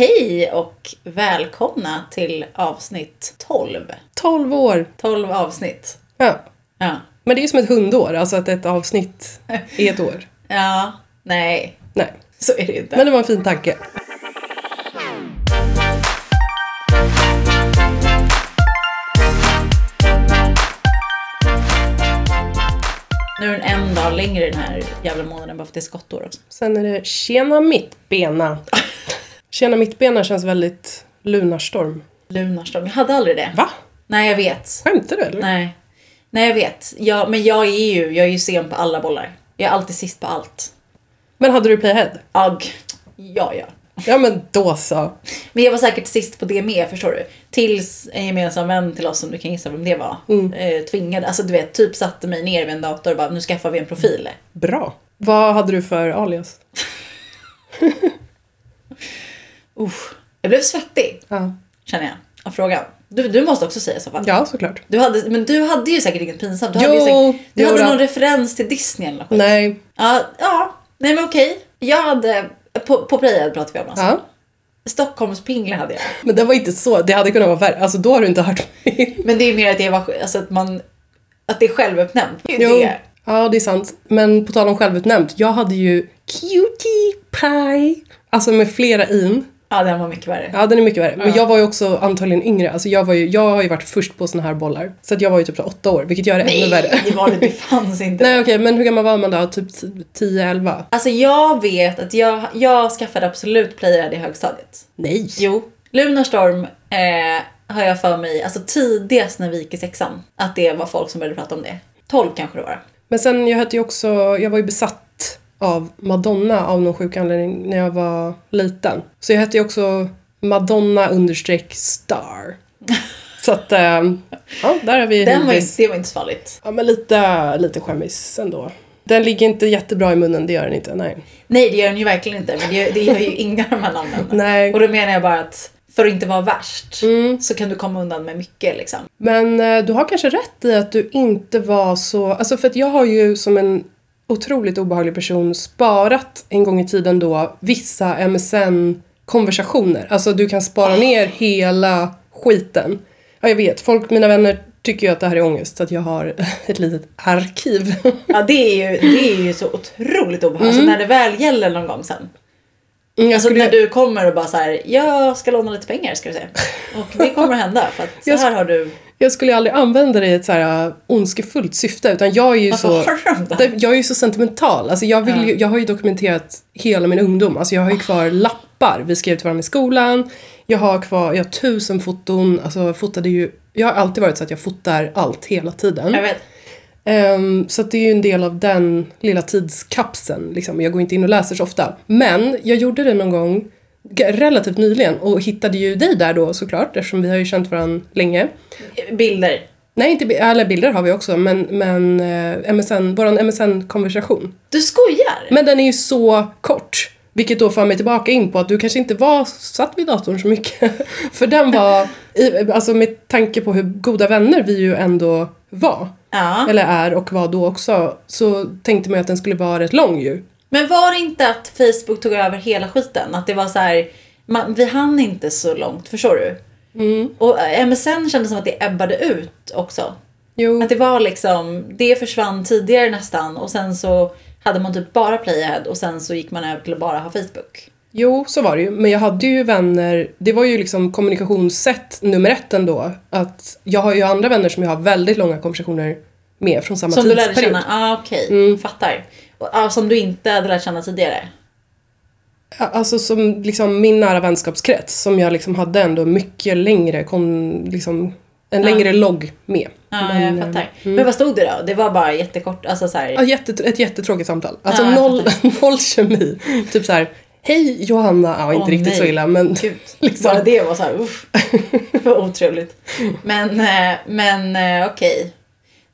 Hej och välkomna till avsnitt 12. 12 år. 12 avsnitt. Ja. Ja. Men det är ju som ett hundår, alltså att ett avsnitt är ett år. Ja, nej, Nej. så är det inte. Men det var en fin tanke. Nu är den en dag längre den här jävla månaden bara för att det är skottår också. Sen är det Tjena mittbena. Tjena mittbena känns väldigt lunarstorm. Lunarstorm. Jag hade aldrig det. Va? Nej, jag vet. Skämtar du eller? Nej. Nej, jag vet. Ja, men jag är ju, jag är ju sen på alla bollar. Jag är alltid sist på allt. Men hade du playhead? Agg. Ja, ja. Ja men då så. Men jag var säkert sist på det med, förstår du? Tills en gemensam vän till oss, som du kan gissa vem det var, eh, tvingade, alltså du vet, typ satte mig ner vid en dator och bara nu skaffar vi en profil. Bra. Vad hade du för alias? Uff. Jag blev svettig, Ja, känner jag, av frågan. Du, du måste också säga så va? ja såklart. Du hade, men du hade ju säkert inget pinsamt. Du Jo, hade, ju säkert, du hade någon referens till Disney eller något. Nej. Ja, ja, nej men okej. Jag hade, på, på Playhead pratar vi om alltså. Ja. Stockholms pingle hade jag. Men det var inte så. Det hade kunnat vara värre. Alltså då har du inte hört mig. Men det är mer att det var, alltså att man, att det är självuppnämnt. Det är Jo. det. Ja, det är sant. Men på tal om självutnämnt. Jag hade ju Cutie Pie. Alltså med flera in. Ja, den var mycket värre. Ja, den är mycket värre. Men jag var ju också antagligen yngre. Alltså jag, var ju, jag har ju varit först på såna här bollar. Så att jag var ju typ så åtta år, vilket gör det ännu Nej, värre. det var det. Det fanns inte. Nej okej, men hur gammal var man då? Typ 10-11? Alltså jag vet att jag, jag skaffade absolut Playhead i högstadiet. Nej! Jo. Lunarstorm eh, har jag för mig, alltså tidigast när vi gick i sexan, att det var folk som började prata om det. 12 kanske det var. Men sen jag hette ju också, jag var ju besatt av Madonna av någon sjuk anledning när jag var liten. Så jag hette ju också Madonna understreck star. Så att, ähm, ja, där har vi Den var, inte- det var inte så farligt. Ja men lite, lite skämmis ändå. Den ligger inte jättebra i munnen, det gör den inte. Nej. Nej, det gör den ju verkligen inte. Men det, det gör ju inga av de här namnen. Nej. Och då menar jag bara att för att inte vara värst Mm. så kan du komma undan med mycket liksom. Men eh, du har kanske rätt i att du inte var så... Alltså för att jag har ju som en otroligt obehaglig person sparat en gång i tiden då vissa MSN-konversationer. Alltså du kan spara ner hela skiten. Ja, jag vet. Folk, mina vänner tycker ju att det här är ångest, så att jag har ett litet arkiv. Ja, det är ju, det är ju så otroligt obehagligt. Alltså när det väl gäller någon gång sen. Mm, Alltså skulle, när du kommer och bara så här, jag ska låna lite pengar ska du säga. Och det kommer att hända för att så här har du... jag skulle aldrig använda det i ett så här äh, ondskefullt syfte, utan jag är ju så... Jag är ju så sentimental. Alltså jag, vill ju, jag har ju dokumenterat hela min ungdom. Alltså jag har ju kvar lappar vi skrev till varandra i skolan. Jag har kvar, jag har tusen foton. Alltså jag fotade ju, jag har alltid varit så att jag fotar allt hela tiden. Jag vet. Ehm, så det är ju en del av den lilla tidskapseln. Liksom. Jag går inte in och läser så ofta. Men jag gjorde det någon gång relativt nyligen och hittade ju dig där då såklart eftersom vi har ju känt varandra länge. Bilder. Nej, inte alla bilder har vi också, men, men eh, MSN, våran MSN-konversation. Du skojar? Men den är ju så kort. Vilket då för mig tillbaka in på att du kanske inte var satt vid datorn så mycket. För den var, i- alltså med tanke på hur goda vänner vi ju ändå var. Ja. Eller är och var då också. Så tänkte man ju att den skulle vara rätt lång ju. Men var det inte att Facebook tog över hela skiten? Att det var så här, man, vi hann inte så långt, förstår du? Mm. Och eh, MSN kändes som att det ebbade ut också. Jo. Att det var liksom, det försvann tidigare nästan och sen så hade man typ bara Playhead och sen så gick man över till att bara ha Facebook. Jo, så var det ju. Men jag hade ju vänner, det var ju liksom kommunikationssätt nummer ett ändå. Att jag har ju andra vänner som jag har väldigt långa konversationer med från samma Som du lärde tidsperiod. känna, ah, okej, Mm. fattar. Som du inte hade lärt känna tidigare. Alltså som liksom min nära vänskapskrets som jag liksom hade ändå mycket längre, kon, liksom, en längre logg med. Ja, Men, jag fattar. Men vad stod det då? Det var bara jättekort, alltså så här, Ja, jätte, ett jättetråkigt samtal. Alltså Ja, noll, noll kemi. Typ så här, hej Johanna, ja inte Åh, riktigt nej. så illa men Gud, liksom. bara det var så här, uff. Vad otrevligt. Men, eh, men eh, okej.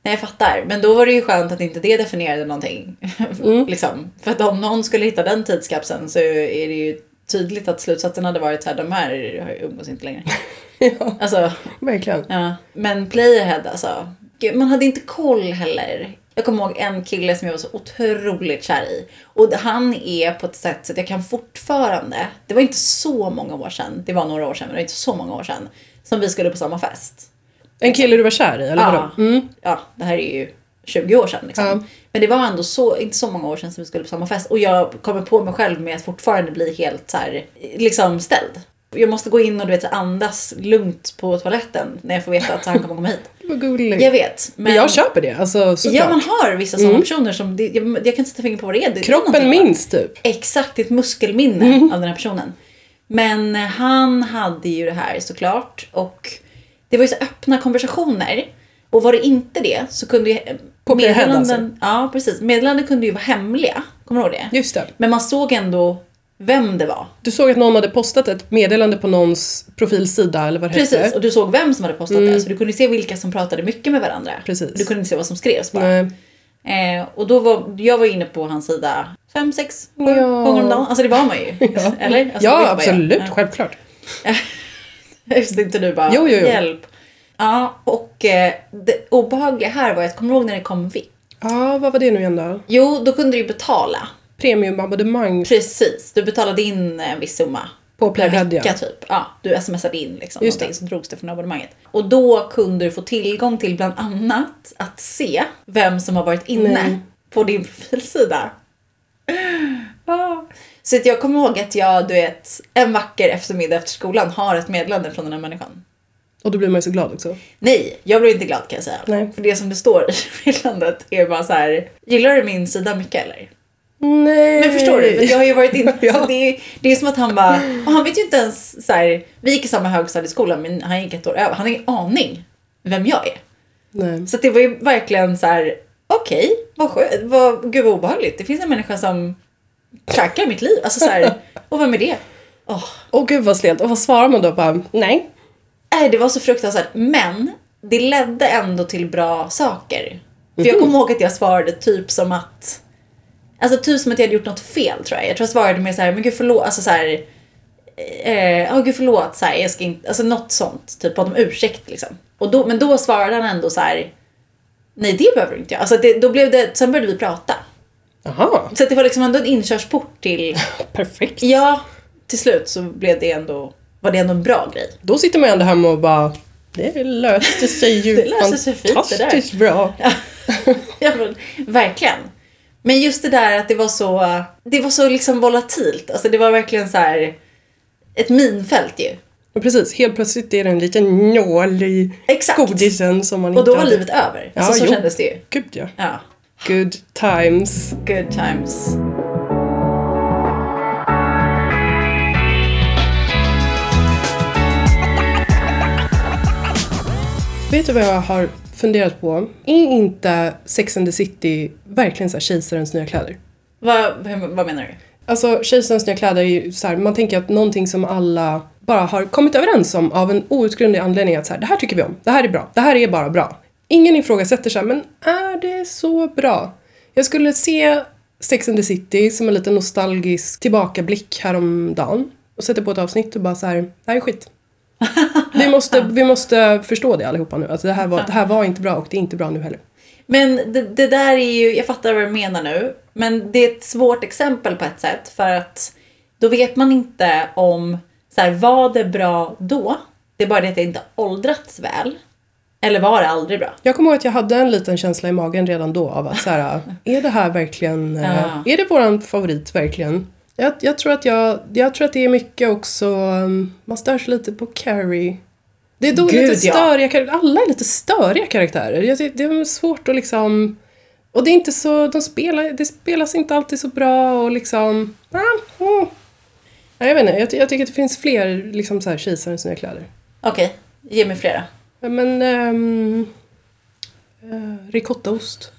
Nej, jag fattar. Men då var det ju skönt att inte det definierade någonting. Mm. liksom. För att om någon skulle hitta den tidskapseln så är det ju tydligt att slutsatsen hade varit så här, de här umgås inte längre. ja, Alltså, verkligen. ja. Men Playhead alltså. Man hade inte koll heller. Jag kommer ihåg en kille som jag var så otroligt kär i. Och han är på ett sätt så att jag kan fortfarande, det var inte så många år sedan, det var några år sedan men det var inte så många år sedan, som vi skulle på samma fest. En kille du var kär i, eller Ja. vadå? Mm. Ja, det här är ju 20 år sedan liksom. Ja. Men det var ändå så, inte så många år sedan som vi skulle på samma fest. Och jag kommer på mig själv med att fortfarande bli helt så här, liksom ställd. Jag måste gå in och du vet, andas lugnt på toaletten när jag får veta att han kommer komma hit. Vad gulligt. Jag vet. Men, Men jag köper det, alltså såklart. Ja, man har vissa sådana personer som, det, jag, jag kan inte sätta fingret på vad det är. Det, det Kroppen bara. minns typ. Exakt, ett muskelminne av den här personen. Men han hade ju det här såklart. Och det var ju så öppna konversationer. Och var det inte det så kunde ju På per head, meddelanden, ja precis, meddelanden kunde ju vara hemliga. Kommer du ihåg det? Just det. Men man såg ändå vem det var. Du såg att någon hade postat ett meddelande på någons profilsida eller vad det Precis, hette. och du såg vem som hade postat det. Så du kunde se vilka som pratade mycket med varandra. Precis. Du kunde inte se vad som skrevs bara. Eh, och då var, jag var inne på hans sida fem, sex Ja. gånger om dagen. Alltså det var man ju. Ja. Eller? Alltså, ja, absolut. Ja. Självklart. Just inte du bara, Jo, jo, jo. hjälp. Ja, och eh, det obehagliga här var att, kommer du ihåg när det kom VIP? Ja, vad var det nu igen då? Jo, då kunde du ju betala. Premiumabonnemang Precis, du betalade in en viss summa. på Per Playhead vecka ja. typ. Ja, du smsade in liksom Just någonting så drogs det från abonnemanget. Och då kunde du få tillgång till bland annat att se vem som har varit inne Nej. på din profilsida. Ah. Så att jag kommer ihåg att jag, du vet, en vacker eftermiddag efter skolan har ett meddelande från den här människan. Och då blir man ju så glad också. Nej, jag blev inte glad kan jag säga. Nej. För det som det står i meddelandet är bara så här. Gillar du min sida mycket eller? Nej. Men förstår du? För jag har ju varit inne, Ja. det, är, det är som att han bara, och han vet ju inte ens så här, vi gick i samma högstadieskola men han gick ett år över, han har ingen aning vem jag är. Nej. Så det var ju verkligen så här, okej, vad skönt, vad, gud vad obehagligt. Det finns en människa som trackar mitt liv, alltså så här, och vem är det? Åh, Åh gud vad stelt. Och vad svarar man då? Bara, nej. Nej, det var så fruktansvärt. Men det ledde ändå till bra saker. För jag kommer ihåg att jag svarade typ som att... Alltså typ som att jag hade gjort något fel tror jag. Jag tror jag svarade med så här, men gud förlåt, alltså så här... Eh, oh, gud förlåt, så här, jag ska inte... Alltså något sånt. Typ bad om ursäkt liksom. Och då, men då svarade han ändå så här... Nej, det behöver du inte göra. Alltså det, då blev det... Sen började vi prata. Jaha. Så det var liksom ändå en inkörsport till... Perfekt. Ja, till slut så blev det ändå... Var det ändå en bra grej. Då sitter man ju ändå hemma och bara, det löste sig ju Det löste sig fint, det där. fantastiskt bra. Ja, men, verkligen. Men just det där att det var så, det var så liksom volatilt. Alltså det var verkligen så här ett minfält ju. Och precis, helt plötsligt är det en liten nål i Exakt. godisen som man Och inte då var hade. livet över. Alltså Ja, så jo. kändes det ju. Gud ja. Ja. Good times. Good times. Vet du vad jag har funderat på? Är inte Sex and the City verkligen så här kejsarens nya kläder? Vad, vad menar du? Alltså kejsarens nya kläder är ju så här, man tänker att någonting som alla bara har kommit överens om av en outgrundlig anledning att så här, det här tycker vi om, det här är bra, det här är bara bra. Ingen ifrågasätter så här, men är det så bra? Jag skulle se Sex and the City som en liten nostalgisk tillbakablick häromdagen och sätta på ett avsnitt och bara så här, det här är skit. Vi måste, vi måste förstå det allihopa nu. Alltså det, här var, det här var inte bra och det är inte bra nu heller. Men det, det där är ju, jag fattar vad du menar nu. Men det är ett svårt exempel på ett sätt. För att då vet man inte om, så här, var det bra då? Det är bara det att det inte åldrats väl. Eller var det aldrig bra? Jag kommer ihåg att jag hade en liten känsla i magen redan då av att så här, är det här verkligen, eh, Ja. är det våran favorit verkligen? Jag, jag, tror att jag, jag tror att det är mycket också, um, man stör sig lite på Carrie. Det är då Gud, lite ja. störiga karaktärer, alla är lite störiga karaktärer. Tycker det är svårt att liksom, och det är inte så, de spelar, det spelas inte alltid så bra och liksom, ah, mm. Nej, jag vet inte, jag, jag tycker att det finns fler liksom så här kejsarens nya kläder. Okej, ge mig flera. Men... Um, uh, ricottaost.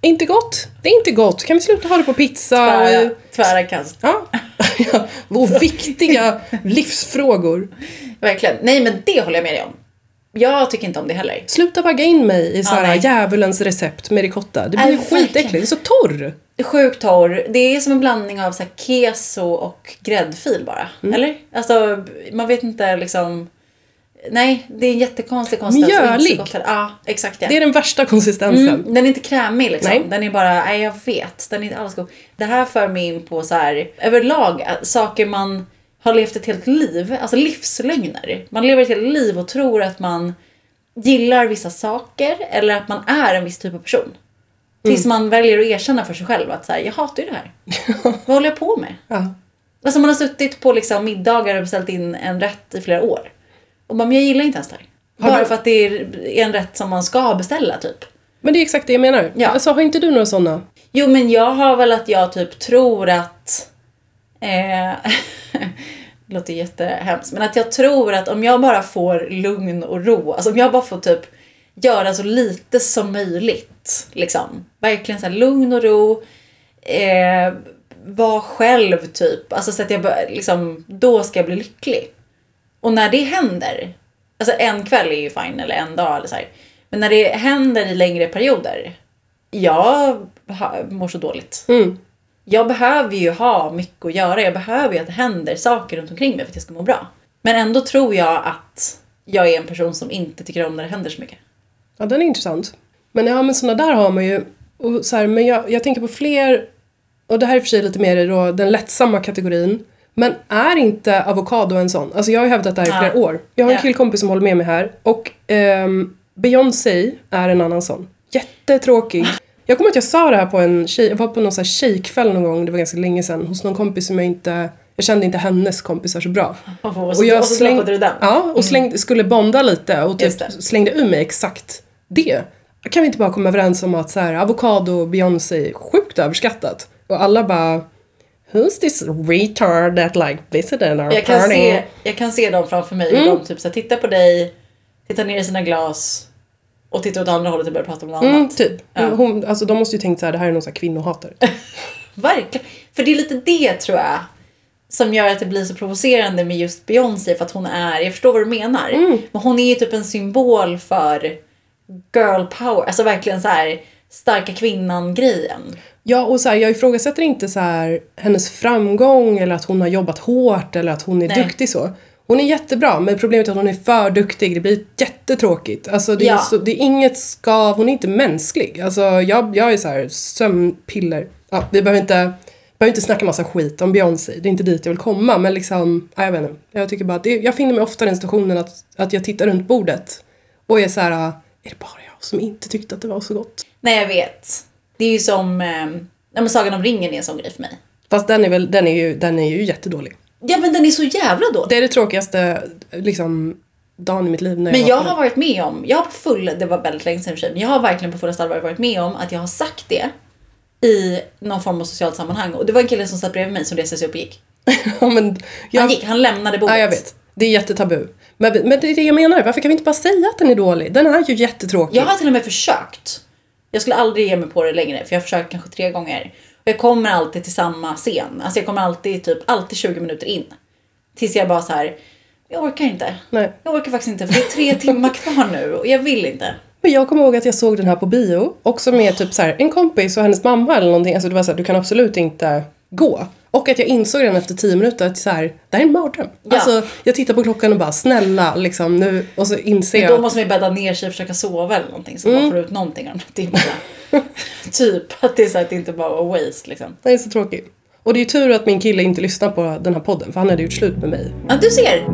Inte gott. Det är inte gott. Kan vi sluta ha det på pizza? Tvära, tvära kast. ja. Och viktiga livsfrågor. Verkligen. Nej men det håller jag med dig om. Jag tycker inte om det heller. Sluta vagga in mig i Ja, såhär nej. djävulens recept med ricotta. Det blir verkligen. skitäckligt. Det är så torr. Sjukt torr. Det är som en blandning av så här keso och gräddfil bara. Mm. Eller? Alltså, man vet inte liksom... Nej, det är en jättekonstig konsistens. Mjölig. Ja, exakt ja. Det är den värsta konsistensen. Mm, den är inte krämig liksom. Nej. Den är bara, nej jag vet. Den är inte alls god. Det här för mig in på så här, överlag, äh, saker man har levt ett helt liv, alltså livslögner. Man lever ett helt liv och tror att man gillar vissa saker eller att man är en viss typ av person. Tills man väljer att erkänna för sig själv att så här, jag hatar ju det här. Vad håller jag på med? Ja. Alltså man har suttit på liksom middagar och beställt in en rätt i flera år. Och bara, men jag gillar inte ens det här. Bara du- för att det är en rätt som man ska beställa typ. Men det är exakt det jag menar. Ja. Alltså, har inte du några sådana? Jo men jag har väl att jag typ tror att... Eh, det låter jättehemskt. Men att jag tror att om jag bara får lugn och ro. Alltså om jag bara får typ göra så lite som möjligt. Liksom. Verkligen så lugn och ro. Eh, var själv typ. Alltså så att jag liksom, då ska jag bli lycklig. Och när det händer. Alltså en kväll är ju fine eller en dag eller så här. Men när det händer i längre perioder. Jag mår så dåligt. Mm. Jag behöver ju ha mycket att göra. Jag behöver ju att det händer saker runt omkring mig för att jag ska må bra. Men ändå tror jag att jag är en person som inte tycker om när det händer så mycket. Ja, den är intressant. Men ja, men sådana där har man ju. Och så här, men jag, jag tänker på fler, och det här är för sig lite mer då den lättsamma kategorin. Men är inte avokado en sån? Alltså jag har ju hävdat det här i flera år. Jag har en killkompis som håller med mig här. Och ehm, Beyoncé är en annan sån. Jättetråkig. Jag kommer att jag sa det här på en tjej, jag var på någon sån här tjejkväll någon gång, det var ganska länge sedan, hos någon kompis som jag inte, jag kände inte hennes kompisar så bra. Och, så, Och jag och så släng- droppade du den. Ja, och slängde, skulle bonda lite och typ slängde ur mig exakt det. Kan vi inte bara komma överens om att så här, avokado och Beyoncé är sjukt överskattat? Och alla bara Who's this retard that like visited our Jag kan, party? se, jag kan se dem framför mig. Mm. de typ så här, tittar på dig, tittar ner i sina glas och tittar åt andra hållet och börjar prata om något Mm, annat. typ. Ja. Hon, alltså, de måste ju tänkt så här, det här är någon så här kvinnohatare. Verkligen. För det är lite det tror jag som gör att det blir så provocerande med just Beyoncé för att hon är, jag förstår vad du menar, Mm. men hon är ju typ en symbol för girl power, alltså verkligen så här starka kvinnan grejen. Ja, och så här, jag ifrågasätter inte så här, hennes framgång eller att hon har jobbat hårt eller att hon är Nej. duktig så. Hon är jättebra, men problemet är att hon är för duktig. Det blir jättetråkigt. Alltså, det, är Ja. så, det är inget skav, hon är inte mänsklig. Alltså, jag, jag är så här, sömnpiller. Ja, vi behöver inte, behöver inte snacka massa skit om Beyoncé. Det är inte dit jag vill komma, men liksom, ja, jag vet inte. Jag tycker bara att det, jag finner mig ofta i den situationen att, att jag tittar runt bordet och är så här, är det bara jag som inte tyckte att det var så gott? Nej jag vet. Det är ju som, eh, ja men Sagan om ringen är en sån grej för mig. Fast den är, väl, den är, ju, den är ju jättedålig. Ja men den är så jävla dålig. Det är det tråkigaste liksom, dagen i mitt liv. När Men jag har varit med om, jag har på full, det var väldigt länge sedan för sig, men jag har verkligen på fullaste allvar varit med om att jag har sagt det i någon form av socialt sammanhang. Och det var en kille som satt bredvid mig som reste sig upp och gick. ja, men, jag, Han gick, han lämnade bordet. Ja, jag vet. Det är jättetabu. Men, men det är det jag menar. Varför kan vi inte bara säga att den är dålig? Den är ju jättetråkig. Jag har till och med försökt. Jag skulle aldrig ge mig på det längre för jag har försökt kanske tre gånger. Och jag kommer alltid till samma scen. Alltså jag kommer alltid typ alltid 20 minuter in. Tills jag bara så här. jag orkar inte. Nej. Jag orkar faktiskt inte för det är tre timmar kvar nu och jag vill inte. Men jag kommer ihåg att jag såg den här på bio. Också med typ så här, en kompis och hennes mamma eller någonting. Alltså det var så här, du kan absolut inte gå. Och att jag insåg den efter tio minuter att så här, det här är en mardröm. Ja. Alltså jag tittar på klockan och bara snälla liksom nu. Och så inser Men då jag. måste man ju bädda ner sig och försöka sova eller någonting så Mm. man får ut någonting av timmarna. typ att det är så att det inte bara var waste liksom. Den är så tråkig. Och det är ju tur att min kille inte lyssnar på den här podden för han hade gjort slut med mig. Ja, du ser.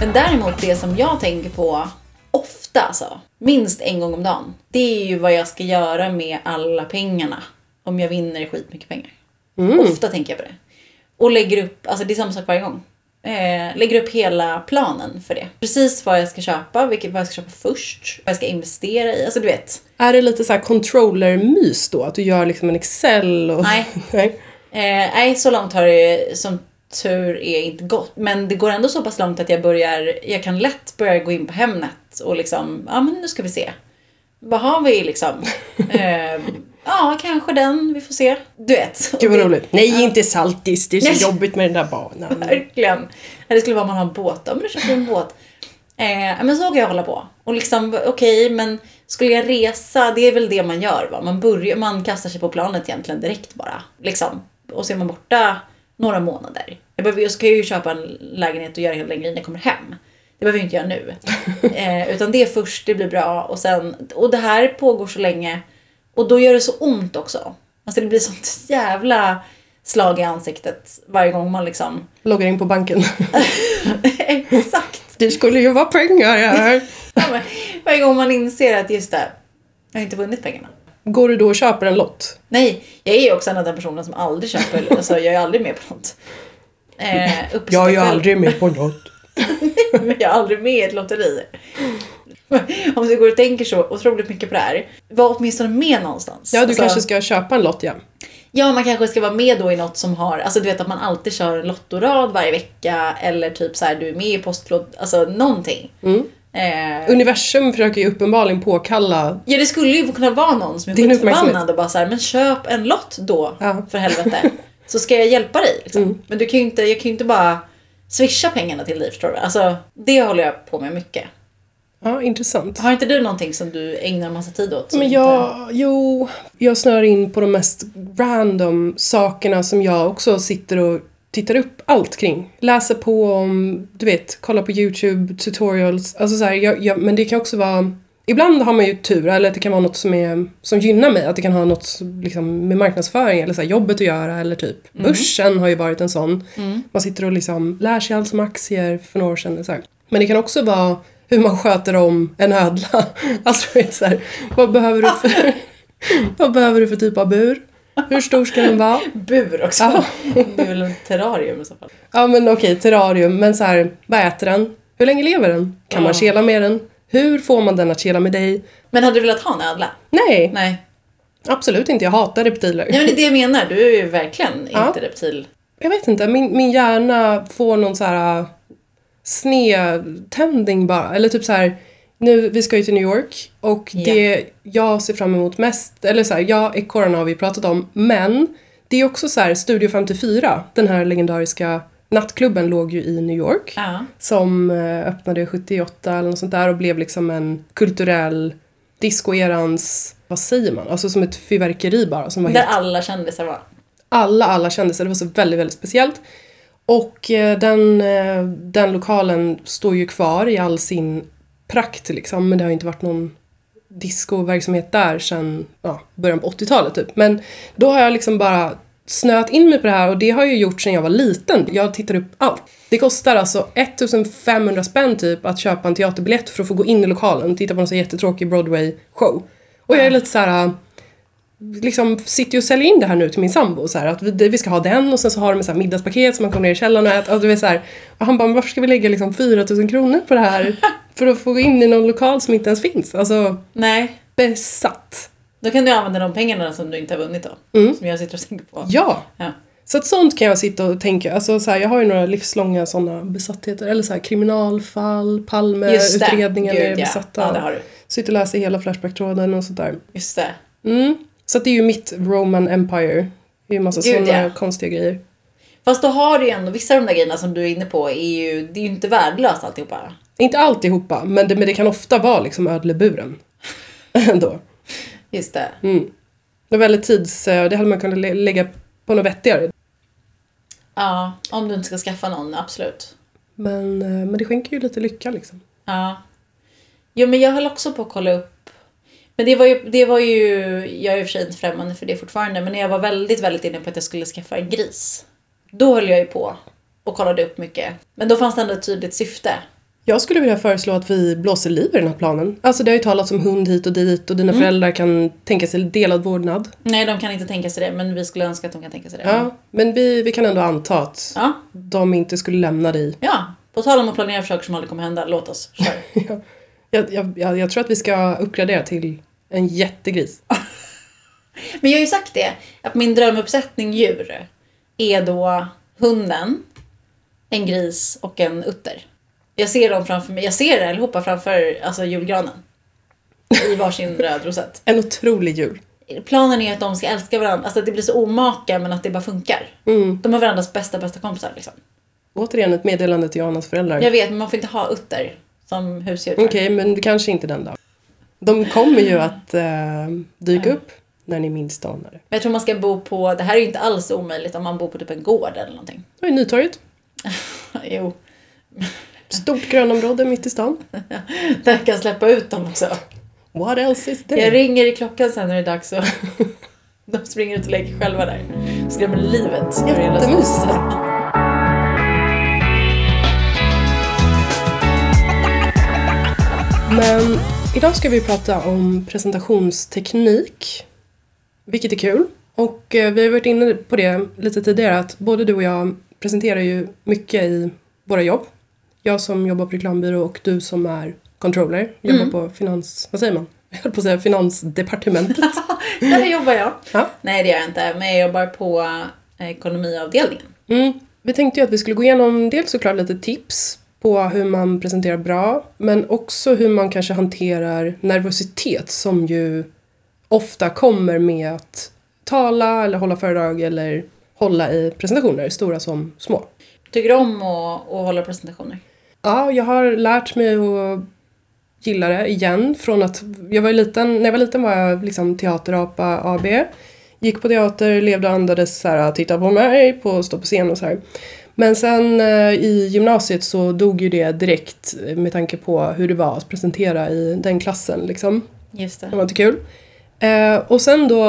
Men däremot det som jag tänker på ofta alltså, minst en gång om dagen. Det är ju vad jag ska göra med alla pengarna. Om jag vinner skitmycket pengar. Ofta tänker jag på det. Och lägger upp, alltså det är samma sak varje gång. Eh, lägger upp hela planen för det. Precis vad jag ska köpa, vilket, vad jag ska köpa först, vad jag ska investera i. Alltså du vet. Är det lite så här controller-mys då? Att du gör liksom en Excel och... Nej. Nej. Eh, nej, så långt har det som tur är inte gått. Men det går ändå så pass långt att jag börjar, jag kan lätt börja gå in på Hemnet och liksom, ja men nu ska vi se. Vad har vi liksom? Eh, ja, kanske den, vi får se. Du vet. Gud vad roligt. Nej, inte saltis. Det är så Nej. jobbigt med den där banan. Verkligen. Ja, Det skulle vara om man har en båt. Ja, men då köper vi en båt. Eh, men så kan jag hålla på. Och liksom, okej, men skulle jag resa, det är väl det man gör va? Man, börjar, man kastar sig på planet egentligen direkt bara. Liksom. och så är man borta några månader. Jag, behöver, jag ska ju köpa en lägenhet och göra hela den grejen när jag kommer hem. Det behöver jag inte göra nu. eh, utan det är först, det blir bra och sen, och det här pågår så länge. Och då gör det så ont också. Alltså det blir sånt jävla slag i ansiktet varje gång man liksom... Loggar in på banken. Exakt! det skulle ju vara pengar här. Ja, varje gång man inser att just det, jag har inte vunnit pengarna. Går du då och köper en lott? Nej, jag är också en av de personerna som aldrig köper, alltså jag är aldrig med på något. Eh, Jag är ju aldrig med på något. Men jag är aldrig med i ett lotteri. Om du går och tänker så otroligt mycket på det här, var åtminstone med någonstans. Ja, du Alltså, kanske ska köpa en lott, ja. Ja, man kanske ska vara med då i något som har, alltså du vet att man alltid kör en lottorad varje vecka eller typ så här du är med i Postklot, alltså någonting. Mm. Eh, Universum försöker ju uppenbarligen påkalla ja, det skulle ju kunna vara någon som är skitförbannad och bara så här, men köp en lott då Ja. för helvete. så ska jag hjälpa dig. Liksom. Mm. Men du kan ju inte, jag kan ju inte bara swisha pengarna till dig förstår du. Alltså, det håller jag på med mycket. Ja, intressant. Har inte du någonting som du ägnar massa tid åt? Men inte- jag, jo, jag snör in på de mest random sakerna som jag också sitter och tittar upp allt kring. Läser på om, du vet, kollar på YouTube, tutorials. Alltså så här, jag, jag, men det kan också vara Ibland har man ju tur, eller att det kan vara något som, är, som gynnar mig. Att det kan ha något liksom, med marknadsföring eller så här, jobbet att göra. Eller typ börsen har ju varit en sån. Man sitter och liksom lär sig allt som aktier för några år sedan. Så här. Men det kan också vara hur man sköter om en ödla. Alltså så här, vad behöver du för, vad behöver du för typ av bur? Hur stor ska den vara? Bur också. Ja. Det är väl en terrarium i så fall. Ja men okej, terrarium, men så här, vad äter den? Hur länge lever den? Kan man Ja. kela med den? Hur får man den att kela med dig? Men hade du velat ha en ödla? Nej, Nej. absolut inte. Jag hatar reptiler. Ja, men det är det jag menar. Du är ju verkligen Ja. inte reptil. Jag vet inte, min, min hjärna får någon så här uh, snedtändning bara. Eller typ så här, nu, vi ska ju till New York och det jag ser fram emot mest, eller så här, ja, ekorrarna har vi pratat om, men det är också så här, Studio 54, den här legendariska nattklubben låg ju i New York. Ja. som eh, öppnade 78 eller något sånt där och blev liksom en kulturell discoerans, vad säger man, alltså som ett fyrverkeri bara som var Där helt, alla kändisar var. alla, alla kände sig, det var så väldigt, väldigt speciellt. Och eh, den, eh, den lokalen står ju kvar i all sin prakt liksom, men det har inte varit någon discoverksamhet där sedan ja, början på 80-talet typ. Men då har jag liksom bara snöat in mig på det här och det har jag gjort sedan jag var liten. Jag tittar upp allt. Det kostar alltså 1500 spänn typ att köpa en teaterbiljett för att få gå in i lokalen och titta på en så jättetråkig Broadway-show. Och jag är lite så här liksom sitter ju och säljer in det här nu till min sambo så här, att vi, vi ska ha den och sen så har de ett så här middagspaket som man kommer ner i källaren och äter. Och, du vet, så här, och han bara, varför ska vi lägga liksom 4000 kronor på det här för att få gå in i någon lokal som inte ens finns? Alltså, Nej. besatt. Då kan du använda de pengarna som du inte har vunnit då. Mm. Som jag sitter och tänker på. Ja! Ja. Så att sånt kan jag sitta och tänka, alltså så här, jag har ju några livslånga sådana besattheter, eller så här kriminalfall. Palmeutredningen är Gud, ja. det har du. Sitter och läser hela Flashback-tråden och sånt där. Just det. Mm. Så det är ju mitt Roman Empire. Det är ju en massa Gud, sådana ja. konstiga grejer. Fast då har du ju ändå, vissa av de där grejerna som du är inne på är ju, det är ju inte värdelöst alltihopa. Inte alltihopa, men det, men det kan ofta vara liksom ödleburen. Ändå. Just det. Mm. Det var väldigt tids... eh, Det hade man kunnat lä- lägga på något vettigare. Ja, om du inte ska skaffa någon, absolut. Men, eh, men det skänker ju lite lycka liksom. Ja. Jo, men jag höll också på att kolla upp. Men det var ju, det var ju jag är i och för sig inte främmande för det fortfarande, men jag var väldigt, väldigt inne på att jag skulle skaffa en gris. Då höll jag ju på och kollade upp mycket. Men då fanns det ändå ett tydligt syfte. Jag skulle vilja föreslå att vi blåser liv i den här planen. Alltså det har ju talats om hund hit och dit och dina föräldrar kan tänka sig delad vårdnad. Nej, de kan inte tänka sig det, men vi skulle önska att de kan tänka sig det. Ja, men vi, vi kan ändå anta att Ja, de inte skulle lämna dig. ja. På tal om att planera för saker som aldrig kommer hända, låt oss. Kör. Ja. Jag, jag, jag, jag tror att vi ska uppgradera till en jättegris. Men jag har ju sagt det, att min drömuppsättning djur är då hunden, en gris och en utter. Jag ser dem framför mig, jag ser det allihopa framför alltså, julgranen. I varsin röd rosett. En otrolig jul. Planen är att de ska älska varandra, alltså att det blir så omaka men att det bara funkar. Mm. De är varandras bästa, bästa kompisar liksom. Återigen ett meddelande till Johannas föräldrar. Jag vet, men man får inte ha utter som husdjur. Okej, men det kanske inte den då. De kommer ju att eh, dyka upp. när ni minst anar det. Men jag tror man ska bo på, det här är ju inte alls omöjligt om man bor på typ en gård eller någonting. Och i Nytorget, Jo, stort grönområde mitt i stan. där kan jag släppa ut dem också. What else is Jag there? ringer i klockan sen när det är dags och de springer ut och leker själva där. Skrämmer livet ur hela huset. Men idag ska vi prata om presentationsteknik. Vilket är kul. Och eh, vi har varit inne på det lite tidigare att både du och jag presenterar ju mycket i våra jobb. Jag som jobbar på reklambyrå och du som är controller. Jobbar Mm. på finans... Vad säger man? Jag höll på att säga finansdepartementet. Där jobbar jag. Ja. Nej det gör jag inte, men jag jobbar på eh, ekonomiavdelningen. Mm. Vi tänkte ju att vi skulle gå igenom dels såklart lite tips på hur man presenterar bra men också hur man kanske hanterar nervositet som ju ofta kommer med att tala eller hålla föredrag eller hålla i presentationer, stora som små. Tycker du om att, att hålla presentationer? Ja, jag har lärt mig att gilla det igen från att jag var liten, när jag var liten var jag liksom teaterapa AB. Gick på teater, levde och andades så här, titta på mig, på stå på scen och så här. Men sen eh, i gymnasiet så dog ju det direkt eh, med tanke på hur det var att presentera i den klassen liksom. Just Det det. var inte kul. Eh, och sen då,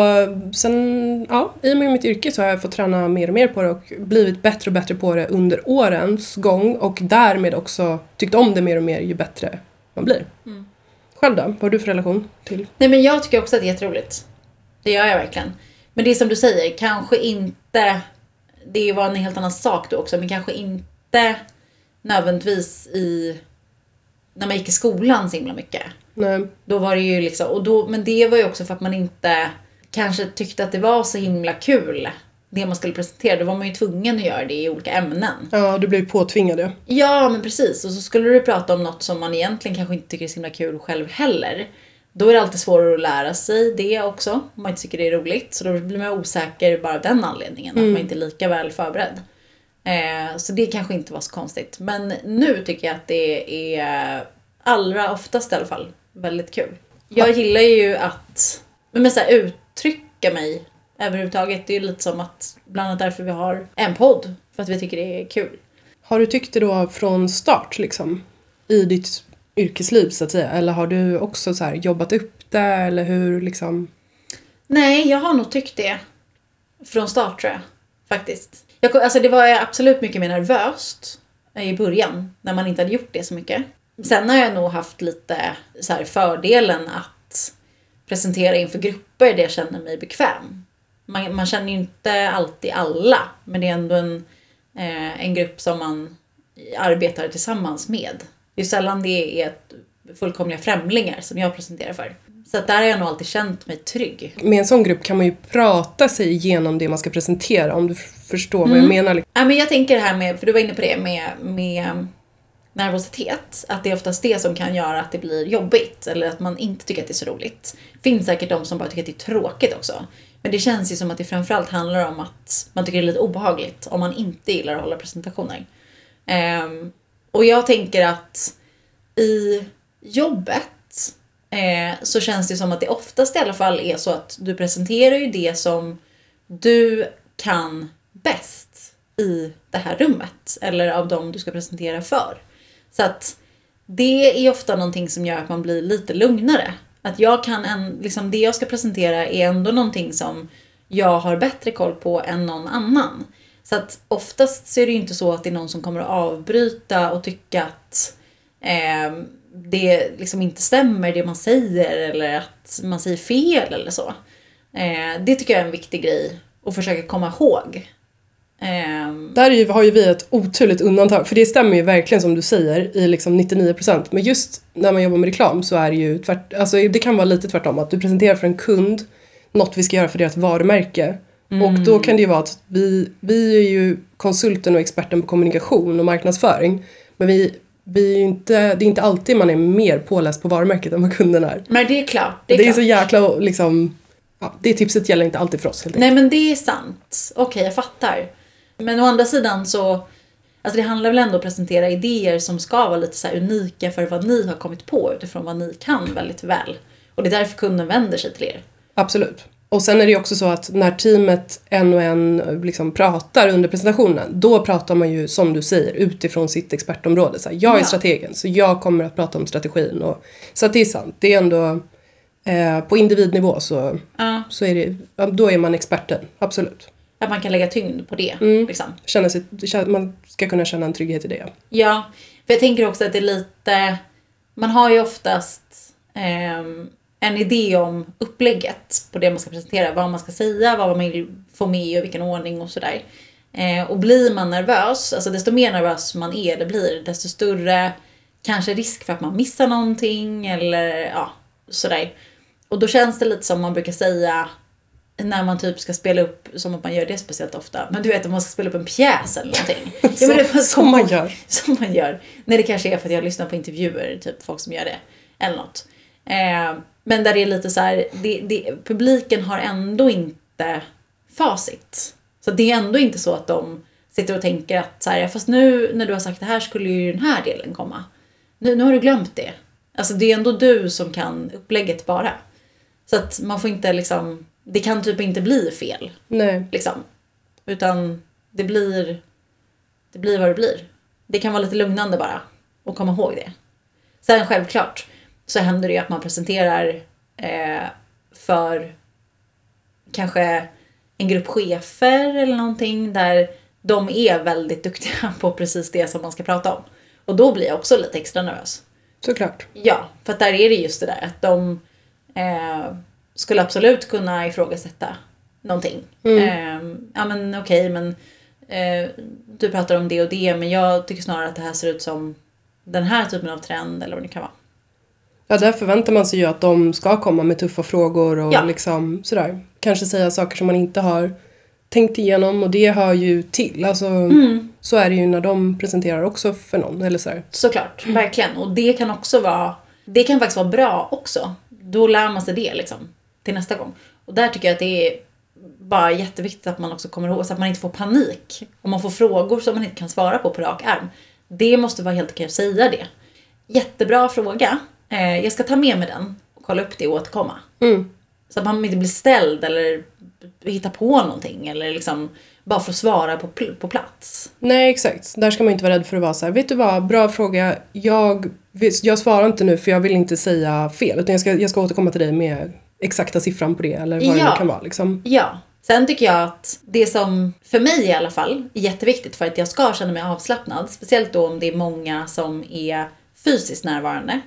sen, ja, i och med mitt yrke så har jag fått träna mer och mer på det och blivit bättre och bättre på det under årens gång och därmed också tyckt om det mer och mer ju bättre man blir. Mm. Själv då? Vad har du för relation till? Nej men jag tycker också att det är jätteroligt. Det gör jag verkligen. Men det är som du säger, kanske inte... Det var en helt annan sak då också, men kanske inte nödvändigtvis i... När man gick i skolan så himla mycket. Nej. Då var det ju liksom, och då, men det var ju också för att man inte kanske tyckte att det var så himla kul det man skulle presentera. Då var man ju tvungen att göra det i olika ämnen. Ja, du blev påtvingad ja. Ja, men precis. Och så skulle du prata om något som man egentligen kanske inte tycker är så himla kul själv heller. Då är det alltid svårare att lära sig det också, om man inte tycker det är roligt. Så då blir man osäker bara av den anledningen, att man inte är lika väl förberedd. Eh, så det kanske inte var så konstigt. Men nu tycker jag att det är, allra oftast i alla fall, väldigt kul. Jag gillar ju att men så här, uttrycka mig överhuvudtaget. Det är ju lite som att, bland annat därför vi har en podd. För att vi tycker det är kul. Har du tyckt det då från start liksom? I ditt yrkesliv så att säga? Eller har du också så här jobbat upp det eller hur liksom? Nej, jag har nog tyckt det. Från start tror jag. Faktiskt. Jag, alltså det var absolut mycket mer nervöst i början. När man inte hade gjort det så mycket. Sen har jag nog haft lite så här fördelen att presentera inför grupper där jag känner mig bekväm. Man, man känner ju inte alltid alla. Men det är ändå en, eh, en grupp som man arbetar tillsammans med. Det är sällan det är fullkomliga främlingar som jag presenterar för. Så att där har jag nog alltid känt mig trygg. Med en sån grupp kan man ju prata sig igenom det man ska presentera om du förstår vad Mm. jag menar. liksom. Ja, men jag tänker det här med, för du var inne på det med, med nervositet. Att det är oftast det som kan göra att det blir jobbigt. Eller att man inte tycker att det är så roligt. finns säkert de som bara tycker att det är tråkigt också. Men det känns ju som att det framförallt handlar om att man tycker det är lite obehagligt om man inte gillar att hålla presentationer. Ehm, och jag tänker att i jobbet eh, så känns det som att det oftast i alla fall är så att du presenterar ju det som du kan bäst i det här rummet. Eller av dem du ska presentera för. Så att det är ofta någonting som gör att man blir lite lugnare. Att jag kan en, liksom det jag ska presentera är ändå någonting som jag har bättre koll på än någon annan. Så att oftast så är det ju inte så att det är någon som kommer att avbryta och tycka att eh, det liksom inte stämmer det man säger eller att man säger fel eller så. Eh, det tycker jag är en viktig grej att försöka komma ihåg. Ehm, Där är ju, har ju vi ett oturligt undantag, för det stämmer ju verkligen som du säger i liksom 99% men just när man jobbar med reklam så är det ju tvärt, alltså det kan vara lite tvärtom att du presenterar för en kund något vi ska göra för deras varumärke och då kan det ju vara att vi, vi är ju konsulten och experten på kommunikation och marknadsföring men vi, vi är inte, det är inte alltid man är mer påläst på varumärket än vad kunden är. men det är klart. Det Det är, är, så klart. jäkla liksom, ja, det tipset gäller inte alltid för oss helt enkelt. Nej men det är sant. Okej, jag fattar. Men å andra sidan så Alltså det handlar väl ändå om att presentera idéer som ska vara lite så unika för vad ni har kommit på utifrån vad ni kan väldigt väl. Och det är därför kunden vänder sig till er. Absolut. Och sen är det ju också så att när teamet en och en liksom pratar under presentationen, då pratar man ju som du säger utifrån sitt expertområde. Så här, jag är Ja. strategen, så jag kommer att prata om strategin. Och, så att det är sant, det är ändå eh, på individnivå så, Ja, så är det, då är man experten, absolut. att man kan lägga tyngd på det. Mm. Liksom. Känna sig, man ska kunna känna en trygghet i det. Ja, för jag tänker också att det är lite... Man har ju oftast ehm, en idé om upplägget på det man ska presentera. Vad man ska säga, vad man vill få med och vilken ordning och sådär. Eh, och blir man nervös, alltså desto mer nervös man är det blir, desto större kanske risk för att man missar någonting eller ja, sådär. Och då känns det lite som man brukar säga när man typ ska spela upp, som att man gör det speciellt ofta, men du vet om man ska spela upp en pjäs eller någonting. Ja, men det är Så, som man gör. som man gör. Nej, det kanske är för att jag lyssnar på intervjuer, typ folk som gör det. Eller något. Eh, men där det är lite så här, det, det, publiken har ändå inte facit. Så det är ändå inte så att de sitter och tänker att så här, fast nu när du har sagt det här skulle ju den här delen komma. Nu, nu har du glömt det. Alltså det är ändå du som kan upplägget bara. Så att man får inte liksom, det kan typ inte bli fel. Nej. Liksom. Utan det blir, det blir vad det blir. Det kan vara lite lugnande bara. Och komma ihåg det. Sen självklart så händer det ju att man presenterar eh, för kanske en grupp chefer eller någonting där de är väldigt duktiga på precis det som man ska prata om. Och då blir jag också lite extra nervös. Såklart. Ja, för att där är det just det där att de eh, skulle absolut kunna ifrågasätta någonting. Eh, ja men okej, men eh, du pratar om det och det, men jag tycker snarare att det här ser ut som den här typen av trend eller vad det kan vara. Ja, där förväntar man sig ju att de ska komma med tuffa frågor och Ja. liksom sådär. Kanske säga saker som man inte har tänkt igenom och det hör ju till. Alltså, Mm. Så är det ju när de presenterar också för någon. Eller sådär. Såklart, verkligen. Och det kan också vara, det kan faktiskt vara bra också. Då lär man sig det liksom, till nästa gång. Och där tycker jag att det är bara jätteviktigt att man också kommer ihåg så att man inte får panik. Om man får frågor som man inte kan svara på på rak arm. Det måste vara helt okej att säga det. Jättebra fråga. Eh, jag ska ta med mig den och kolla upp det och återkomma. Mm. Så att man inte blir ställd eller hittar på någonting eller liksom bara får svara på, på plats. Nej, exakt. Där ska man inte vara rädd för att vara så här. Vet du vad, bra fråga. Jag, jag svarar inte nu för jag vill inte säga fel. Utan jag ska, jag ska återkomma till dig med exakta siffran på det. Eller vad det Ja. nu kan vara. Liksom. Ja. Sen tycker jag att det som, för mig i alla fall, är jätteviktigt för att jag ska känna mig avslappnad. Speciellt då om det är många som är fysiskt närvarande.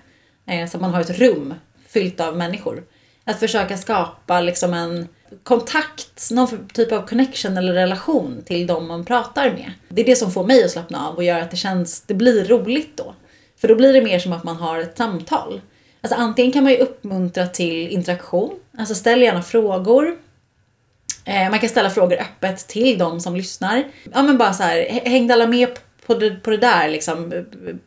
Eh, så att man har ett rum fyllt av människor. Att försöka skapa liksom en kontakt, någon typ av connection eller relation till de man pratar med. Det är det som får mig att slappna av och gör att det känns, det blir roligt då. För då blir det mer som att man har ett samtal. Alltså antingen kan man ju uppmuntra till interaktion, alltså ställ gärna frågor. Eh, man kan ställa frågor öppet till de som lyssnar. Ja men bara så här, hängde alla med på det, på det där liksom?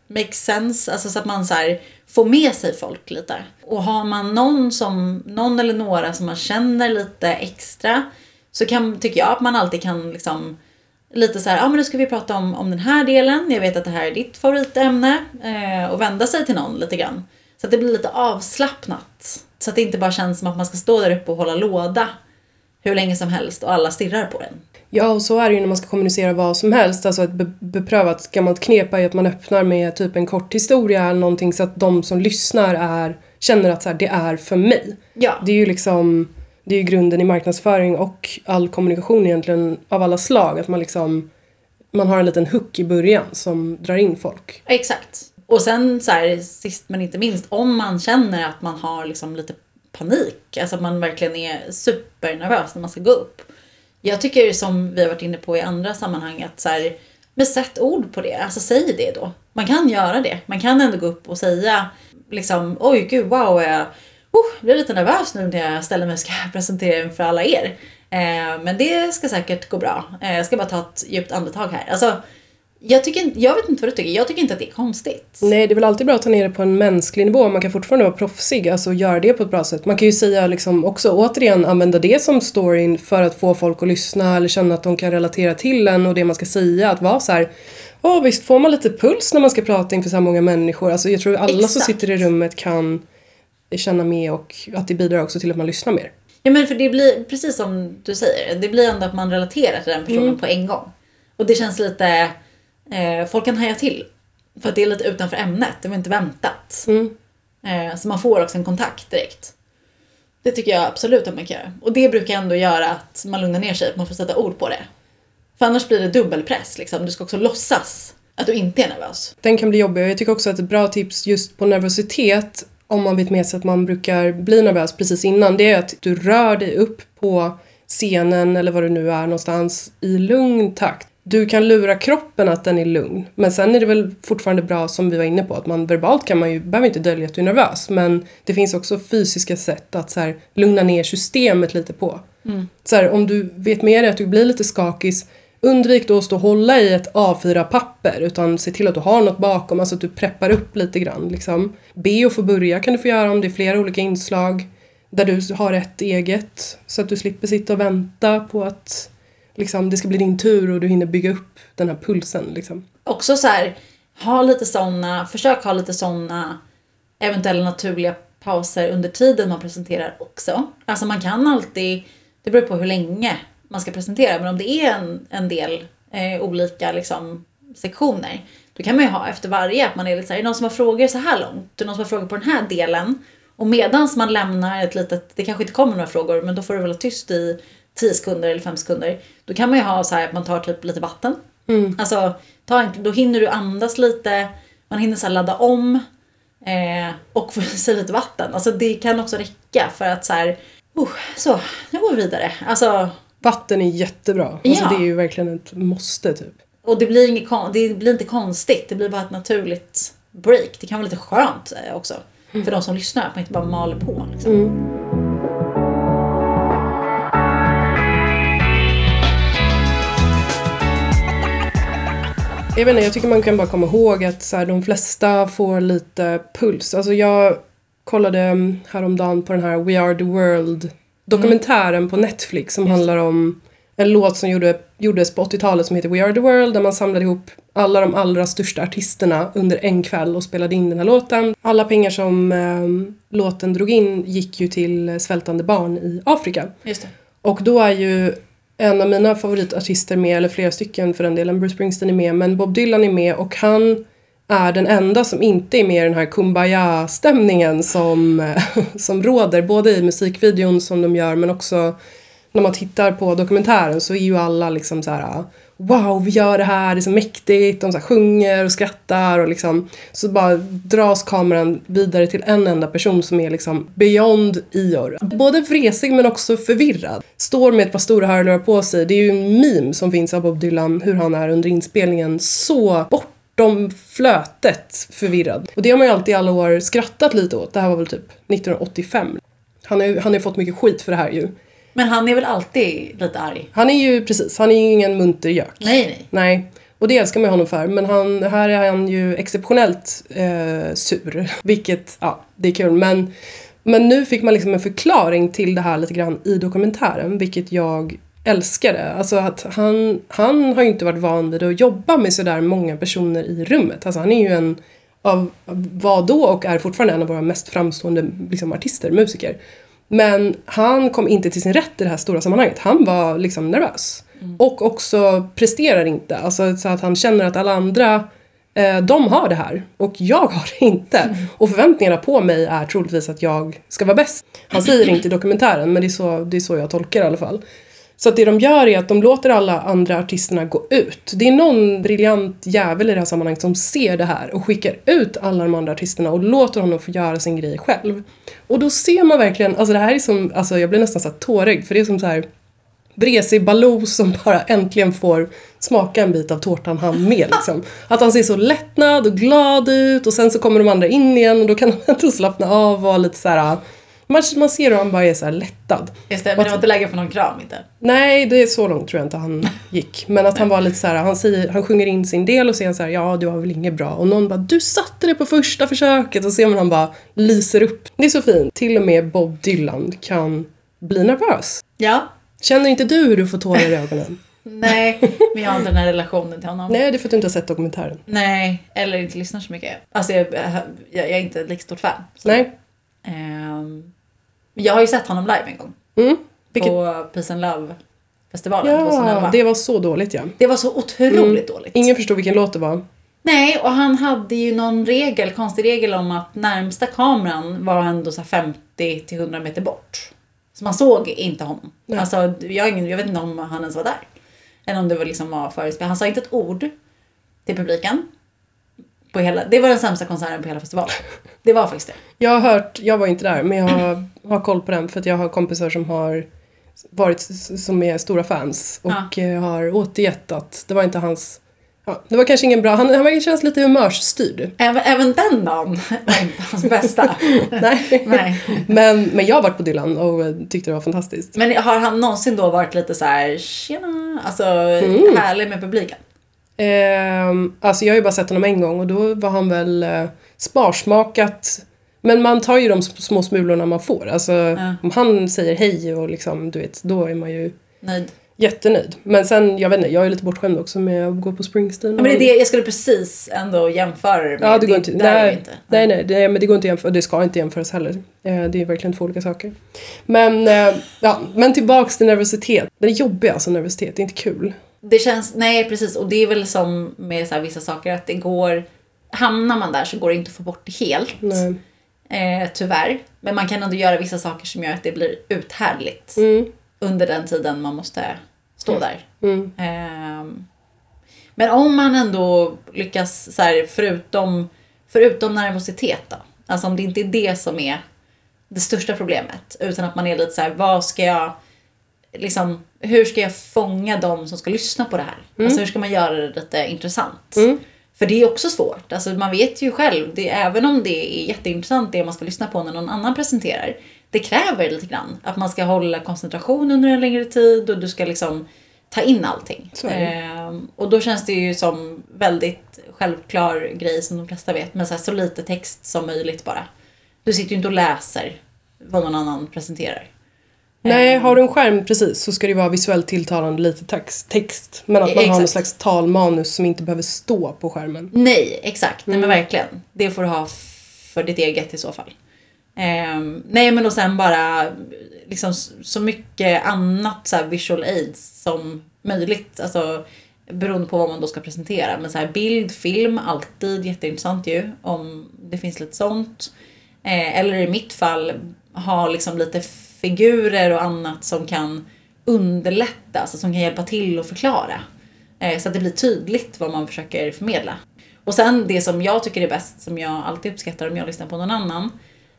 Makes sense? Alltså så att man så här få med sig folk lite. Och har man någon som, någon eller några som man känner lite extra så kan, tycker jag att man alltid kan liksom lite så här, ja men nu ska vi prata om, om den här delen, jag vet att det här är ditt favoritämne eh, och vända sig till någon lite grann. Så att det blir lite avslappnat. Så att det inte bara känns som att man ska stå där uppe och hålla låda hur länge som helst och alla stirrar på den. Ja, och så är det ju när man ska kommunicera vad som helst. Alltså ett be- beprövat gammalt knep är ju att man öppnar med typ en kort historia eller någonting så att de som lyssnar är, känner att så här, det är för mig. Ja, Det är ju liksom, det är ju grunden i marknadsföring och all kommunikation egentligen av alla slag. Att man liksom, man har en liten hook i början som drar in folk. exakt. Och sen så här, sist men inte minst, om man känner att man har liksom lite panik, alltså att man verkligen är supernervös när man ska gå upp. Jag tycker som vi har varit inne på i andra sammanhang att så här, men sätt ord på det, alltså säg det då. Man kan göra det, man kan ändå gå upp och säga liksom oj gud wow, jag, uh, oh, blir lite nervös nu när jag ställer mig och ska presentera inför alla er. Eh, men det ska säkert gå bra. Eh, jag ska bara ta ett djupt andetag här. Alltså, jag, tycker, jag vet inte vad du tycker, jag tycker inte att det är konstigt. Nej, det är väl alltid bra att ta ner det på en mänsklig nivå. Man kan fortfarande vara proffsig, alltså göra det på ett bra sätt. Man kan ju säga liksom också återigen använda det som storyn för att få folk att lyssna eller känna att de kan relatera till en och det man ska säga. Att vara så här, ja visst får man lite puls när man ska prata inför så här många människor. Alltså jag tror alla som Exakt. sitter i rummet kan känna med och att det bidrar också till att man lyssnar mer. Ja men för det blir, precis som du säger, det blir ändå att man relaterar till den personen på en gång. Och det känns lite, eh, folk kan haja till. För att det är lite utanför ämnet, det var inte väntat. Eh, så man får också en kontakt direkt. Det tycker jag absolut att man kan göra. Och det brukar ändå göra att man lugnar ner sig, att man får sätta ord på det. För annars blir det dubbelpress liksom. Du ska också låtsas att du inte är nervös. Den kan bli jobbig och jag tycker också att ett bra tips just på nervositet om man vet med sig att man brukar bli nervös precis innan det är att du rör dig upp på scenen eller vad det nu är någonstans i lugn takt. Du kan lura kroppen att den är lugn. Men sen är det väl fortfarande bra som vi var inne på att man verbalt kan man ju, behöver inte dölja att du är nervös. Men det finns också fysiska sätt att så här, lugna ner systemet lite på. Så här, om du vet med dig att du blir lite skakig Undvik då att stå och hålla i ett A4-papper utan se till att du har något bakom, alltså att du preppar upp lite grann. Liksom. Be att få börja kan du få göra om det är flera olika inslag där du har ett eget så att du slipper sitta och vänta på att liksom, det ska bli din tur och du hinner bygga upp den här pulsen. Liksom. Också så här, ha lite såna, försök ha lite såna eventuella naturliga pauser under tiden man presenterar också. Alltså man kan alltid, det beror på hur länge man ska presentera, men om det är en, en del eh, olika liksom, sektioner, då kan man ju ha efter varje att man är lite såhär, är det någon som har frågor så här långt? Är det någon som har frågor på den här delen? Och medans man lämnar ett litet, det kanske inte kommer några frågor, men då får du väl vara tyst i 10 sekunder eller 5 sekunder. Då kan man ju ha så här att man tar typ lite vatten. Alltså, ta en, då hinner du andas lite, man hinner så ladda om eh, och få i sig lite vatten. Alltså det kan också räcka för att så här, oh, så, nu går vi vidare. Alltså, Vatten är jättebra. Alltså, Ja. Det är ju verkligen ett måste typ. och det blir, inget, det blir inte konstigt, det blir bara ett naturligt break. Det kan vara lite skönt eh, också. För de som lyssnar, att man inte bara maler på. Liksom. Jag vet inte, jag tycker man kan bara komma ihåg att så här, de flesta får lite puls. Alltså jag kollade mm, häromdagen på den här We Are The World dokumentären på Netflix som handlar om en låt som gjorde, gjordes på 80-talet som heter We Are The World där man samlade ihop alla de allra största artisterna under en kväll och spelade in den här låten. Alla pengar som eh, låten drog in gick ju till svältande barn i Afrika. Just det. Och då är ju en av mina favoritartister med, eller flera stycken för den delen, Bruce Springsteen är med, men Bob Dylan är med och han är den enda som inte är med i den här kumbaya-stämningen som, eh, som råder, både i musikvideon som de gör men också när man tittar på dokumentären så är ju alla liksom så här ah, Wow, vi gör det här, det är så mäktigt, de så här sjunger och skrattar och liksom så bara dras kameran vidare till en enda person som är liksom beyond Ior. Både vresig men också förvirrad. Står med ett par stora hörlurar på sig. Det är ju en meme som finns av Bob Dylan, hur han är under inspelningen. Så bortom flötet förvirrad. Och det har man ju alltid i alla år skrattat lite åt. Det här var väl typ 1985. Han har ju han har ju fått mycket skit för det här ju. Men han är väl alltid lite arg? Han är ju precis, han är ju ingen munter gök. Nej, nej. Nej. Och det älskar man honom för. Men han, här är han ju exceptionellt eh, sur. Vilket, ja, det är kul. Men, men nu fick man liksom en förklaring till det här lite grann i dokumentären. Vilket jag älskade. Alltså att han, han har ju inte varit van vid att jobba med sådär många personer i rummet. Alltså han är ju en av vad då och är fortfarande en av våra mest framstående liksom, artister, musiker. Men han kom inte till sin rätt i det här stora sammanhanget. Han var liksom nervös. Och också presterar inte. Alltså så att han känner att alla andra eh, de har det här och jag har det inte. Och förväntningarna på mig är troligtvis att jag ska vara bäst. Han säger det inte i dokumentären men det är så, det är så jag tolkar det i alla fall. Så att det de gör är att de låter alla andra artisterna gå ut. Det är någon briljant jävel i det här sammanhanget som ser det här och skickar ut alla de andra artisterna och låter honom få göra sin grej själv. Och då ser man verkligen, alltså det här är som, alltså jag blir nästan så här tårögd för det är som så här vresig Baloo som bara äntligen får smaka en bit av tårtan han med liksom. Att han ser så lättnad och glad ut och sen så kommer de andra in igen och då kan han inte slappna av och vara lite så här. Man, man ser hur han bara är så lättad. Just det, men det var inte läge för någon kram inte. Nej, det är så långt tror jag inte han gick. Men att han var lite så här, han, säger, han sjunger in sin del och säger så här, ja du var väl inget bra. Och någon bara, du satte det på första försöket. Och ser man han bara lyser upp. Det är så fint. Till och med Bob Dylan kan bli nervös. Ja. Känner inte du hur du får tårar i ögonen? Nej, men jag har inte den här relationen till honom. Nej, det är för att du inte har sett dokumentären. Nej, eller inte lyssnar så mycket. Alltså jag, jag, jag är inte lika stort fan. Så. Nej. Ehm, jag har ju sett honom live en gång. Mm. Vilket, på Peace and Love-festivalen ja, 2011. det var så dåligt ja. Det var så otroligt dåligt. Ingen förstod vilken låt det var. Nej, och han hade ju någon regel, konstig regel om att närmsta kameran var ändå så här 50 till 100 meter bort. Så man såg inte honom. Nej. Alltså, jag, ingen, jag vet inte om han ens var där. Eller om det var liksom var förespel. Han sa inte ett ord till publiken. På hela, det var den sämsta konserten på hela festivalen. Det var faktiskt det. Jag har hört, jag var inte där, men jag har, har koll på den för att jag har kompisar som har varit, som är stora fans och eh, har återgett att det var inte hans, ja, det var kanske ingen bra, han, han kännas lite humörsstyrd. Även, även den dagen var inte hans bästa. Nej. Nej. Men, men jag har varit på Dylan och tyckte det var fantastiskt. Men har han någonsin då varit lite så här, tjena, alltså Mm. härlig med publiken? Ehm, alltså jag har ju bara sett honom en gång och då var han väl eh, sparsmakat. Men man tar ju de sm- små smulorna man får. Alltså om han säger hej och liksom, du vet, då är man ju Nöjd? jättenöjd. Men sen, jag vet inte, jag är lite bortskämd också med att gå på Springsteen. Ja, men det är det, jag skulle precis ändå jämföra med. Ja, det går inte. det Nej, inte. nej, nej, det, men det går inte att jämföra. Det ska inte jämföras heller. Eh, Det är verkligen två olika saker. Men, eh, ja, men tillbaks till nervositet. Det är jobbigt alltså, nervositet. Det är inte kul. Det känns, nej precis, och det är väl som med så vissa saker att det går, hamnar man där så går det inte att få bort det helt. Nej. Eh, tyvärr. Men man kan ändå göra vissa saker som gör att det blir uthärdligt Mm, under den tiden man måste stå där. mm, Ehm, men om man ändå lyckas, så här, förutom, förutom nervositet då, alltså om det inte är det som är det största problemet, utan att man är lite så här, vad ska jag, liksom, hur ska jag fånga de som ska lyssna på det här? Alltså hur ska man göra det lite intressant? Mm. För det är också svårt, alltså man vet ju själv, det, även om det är jätteintressant det man ska lyssna på när någon annan presenterar, det kräver lite grann att man ska hålla koncentration under en längre tid och du ska liksom ta in allting. Ehm, och då känns det ju som väldigt självklar grej som de flesta vet, men så, här, så lite text som möjligt bara. Du sitter ju inte och läser vad någon annan presenterar. Nej, Ehm, har du en skärm precis så ska det vara visuellt tilltalande lite text. text men att man har Exakt. någon slags talmanus som inte behöver stå på skärmen. Nej, exakt. Mm. Nej men verkligen. Det får du ha för ditt eget i så fall. Ehm, nej men och sen bara liksom så mycket annat så visual aids som möjligt. Alltså beroende på vad man då ska presentera. Men så här bild, film, alltid jätteintressant ju. Om det finns lite sånt. Eh, eller i mitt fall ha liksom lite figurer och annat som kan underlätta, alltså som kan hjälpa till att förklara. Eh, så att det blir tydligt vad man försöker förmedla. Och sen det som jag tycker är bäst, som jag alltid uppskattar om jag lyssnar på någon annan,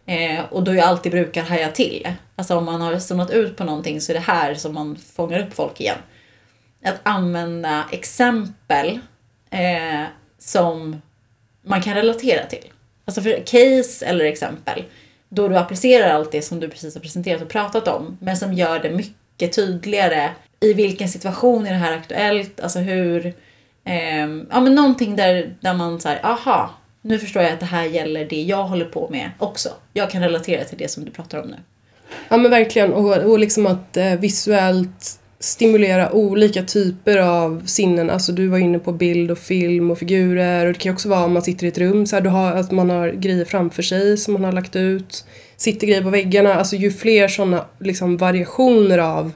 eh, och då jag alltid brukar haja till. Alltså om man har zonat ut på någonting så är det här som man fångar upp folk igen. Att använda exempel eh, som man kan relatera till. Alltså för case eller exempel. Då du applicerar allt det som du precis har presenterat och pratat om. Men som gör det mycket tydligare. I vilken situation är det här aktuellt? Alltså hur... eh, ja men någonting där, där man säger aha. Nu förstår jag att det här gäller det jag håller på med också. Jag kan relatera till det som du pratar om nu. Ja men verkligen. Och, och liksom att eh, visuellt stimulera olika typer av sinnen. Alltså du var inne på bild och film och figurer. Och det kan ju också vara om man sitter i ett rum, så här, du har, att man har grejer framför sig som man har lagt ut. Sitter grejer på väggarna. Alltså ju fler sådana liksom, variationer av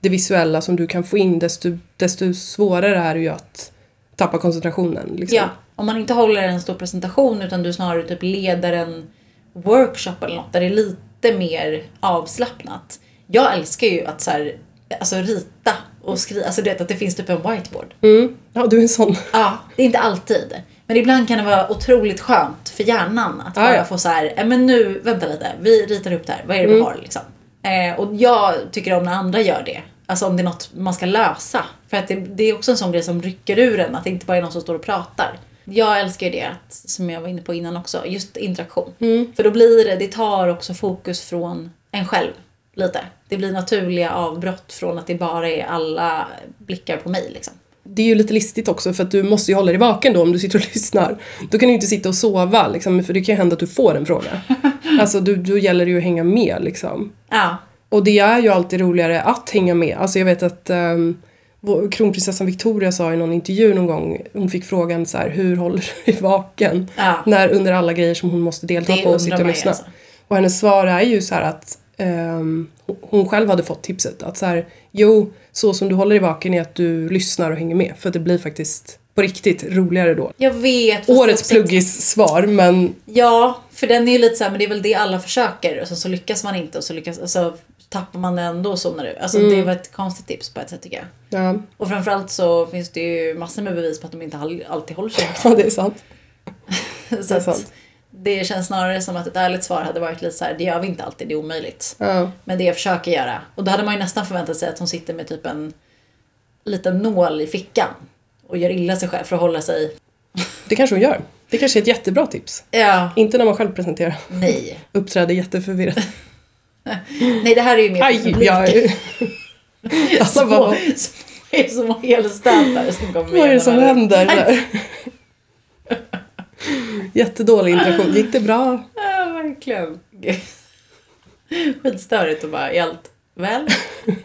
det visuella som du kan få in desto, desto svårare är det ju att tappa koncentrationen. Liksom. Ja, om man inte håller en stor presentation utan du snarare typ leder en workshop eller något där det är lite mer avslappnat. Jag älskar ju att så här, alltså rita och skriva, alltså du vet att det finns typ en whiteboard. Mm. Ja, du är en sån. Ja, det är inte alltid. Men ibland kan det vara otroligt skönt för hjärnan att Ja, bara ja. få så här, "Ja, men nu, vänta lite, vi ritar upp det här, vad är det vi Mm. har liksom? Eh, och jag tycker om när andra gör det. Alltså om det är något man ska lösa. För att det, det är också en sån grej som rycker ur en, att det inte bara är någon som står och pratar. Jag älskar ju det, att, som jag var inne på innan också, just interaktion. Mm. För då blir det, det tar också fokus från en själv lite. Det blir naturliga avbrott från att det bara är alla blickar på mig liksom. det är ju lite listigt också för att du måste ju hålla dig vaken då om du sitter och lyssnar. Då kan du ju inte sitta och sova liksom, för det kan ju hända att du får en fråga. Alltså du, då gäller det ju att hänga med liksom. Ja, Och det är ju alltid roligare att hänga med. Alltså jag vet att um, kronprinsessan Victoria sa i någon intervju någon gång, hon fick frågan så här, hur håller du dig vaken? ja. När under alla grejer som hon måste delta Det på och sitta och lyssna. alltså. Och hennes svar är ju så här att ehm, hon själv hade fått tipset att så här, jo, så som du håller dig vaken är att du lyssnar och hänger med. För att det blir faktiskt på riktigt roligare då. Jag vet. Årets pluggis-svar, men Ja, för den är ju lite så här, men det är väl det alla försöker och så, så lyckas man inte och så lyckas, alltså, tappar man det ändå och zonar ut. Alltså Mm. det var ett konstigt tips på ett sätt tycker jag. ja, Och framförallt så finns det ju massor med bevis på att de inte all- alltid håller sig. ja det är sant. så är att sant. Det känns snarare som att ett ärligt svar hade varit lite så här, det gör vi inte alltid, det är omöjligt. Ja, Men det jag försöker göra. Och då hade man ju nästan förväntat sig att hon sitter med typ en liten nål i fickan. Och gör illa sig själv för att hålla sig... det kanske hon gör. Det kanske är ett jättebra tips. Ja, Inte när man själv presenterar. nej. Uppträder jätteförvirrat. Nej, det här är ju mer Aj, jag är... Alltså, små, vad, små, små helstötar som kommer vad är det som händer? Jättedålig interaktion. Gick det bra? Ja, verkligen. Skitstörigt och bara, allt väl?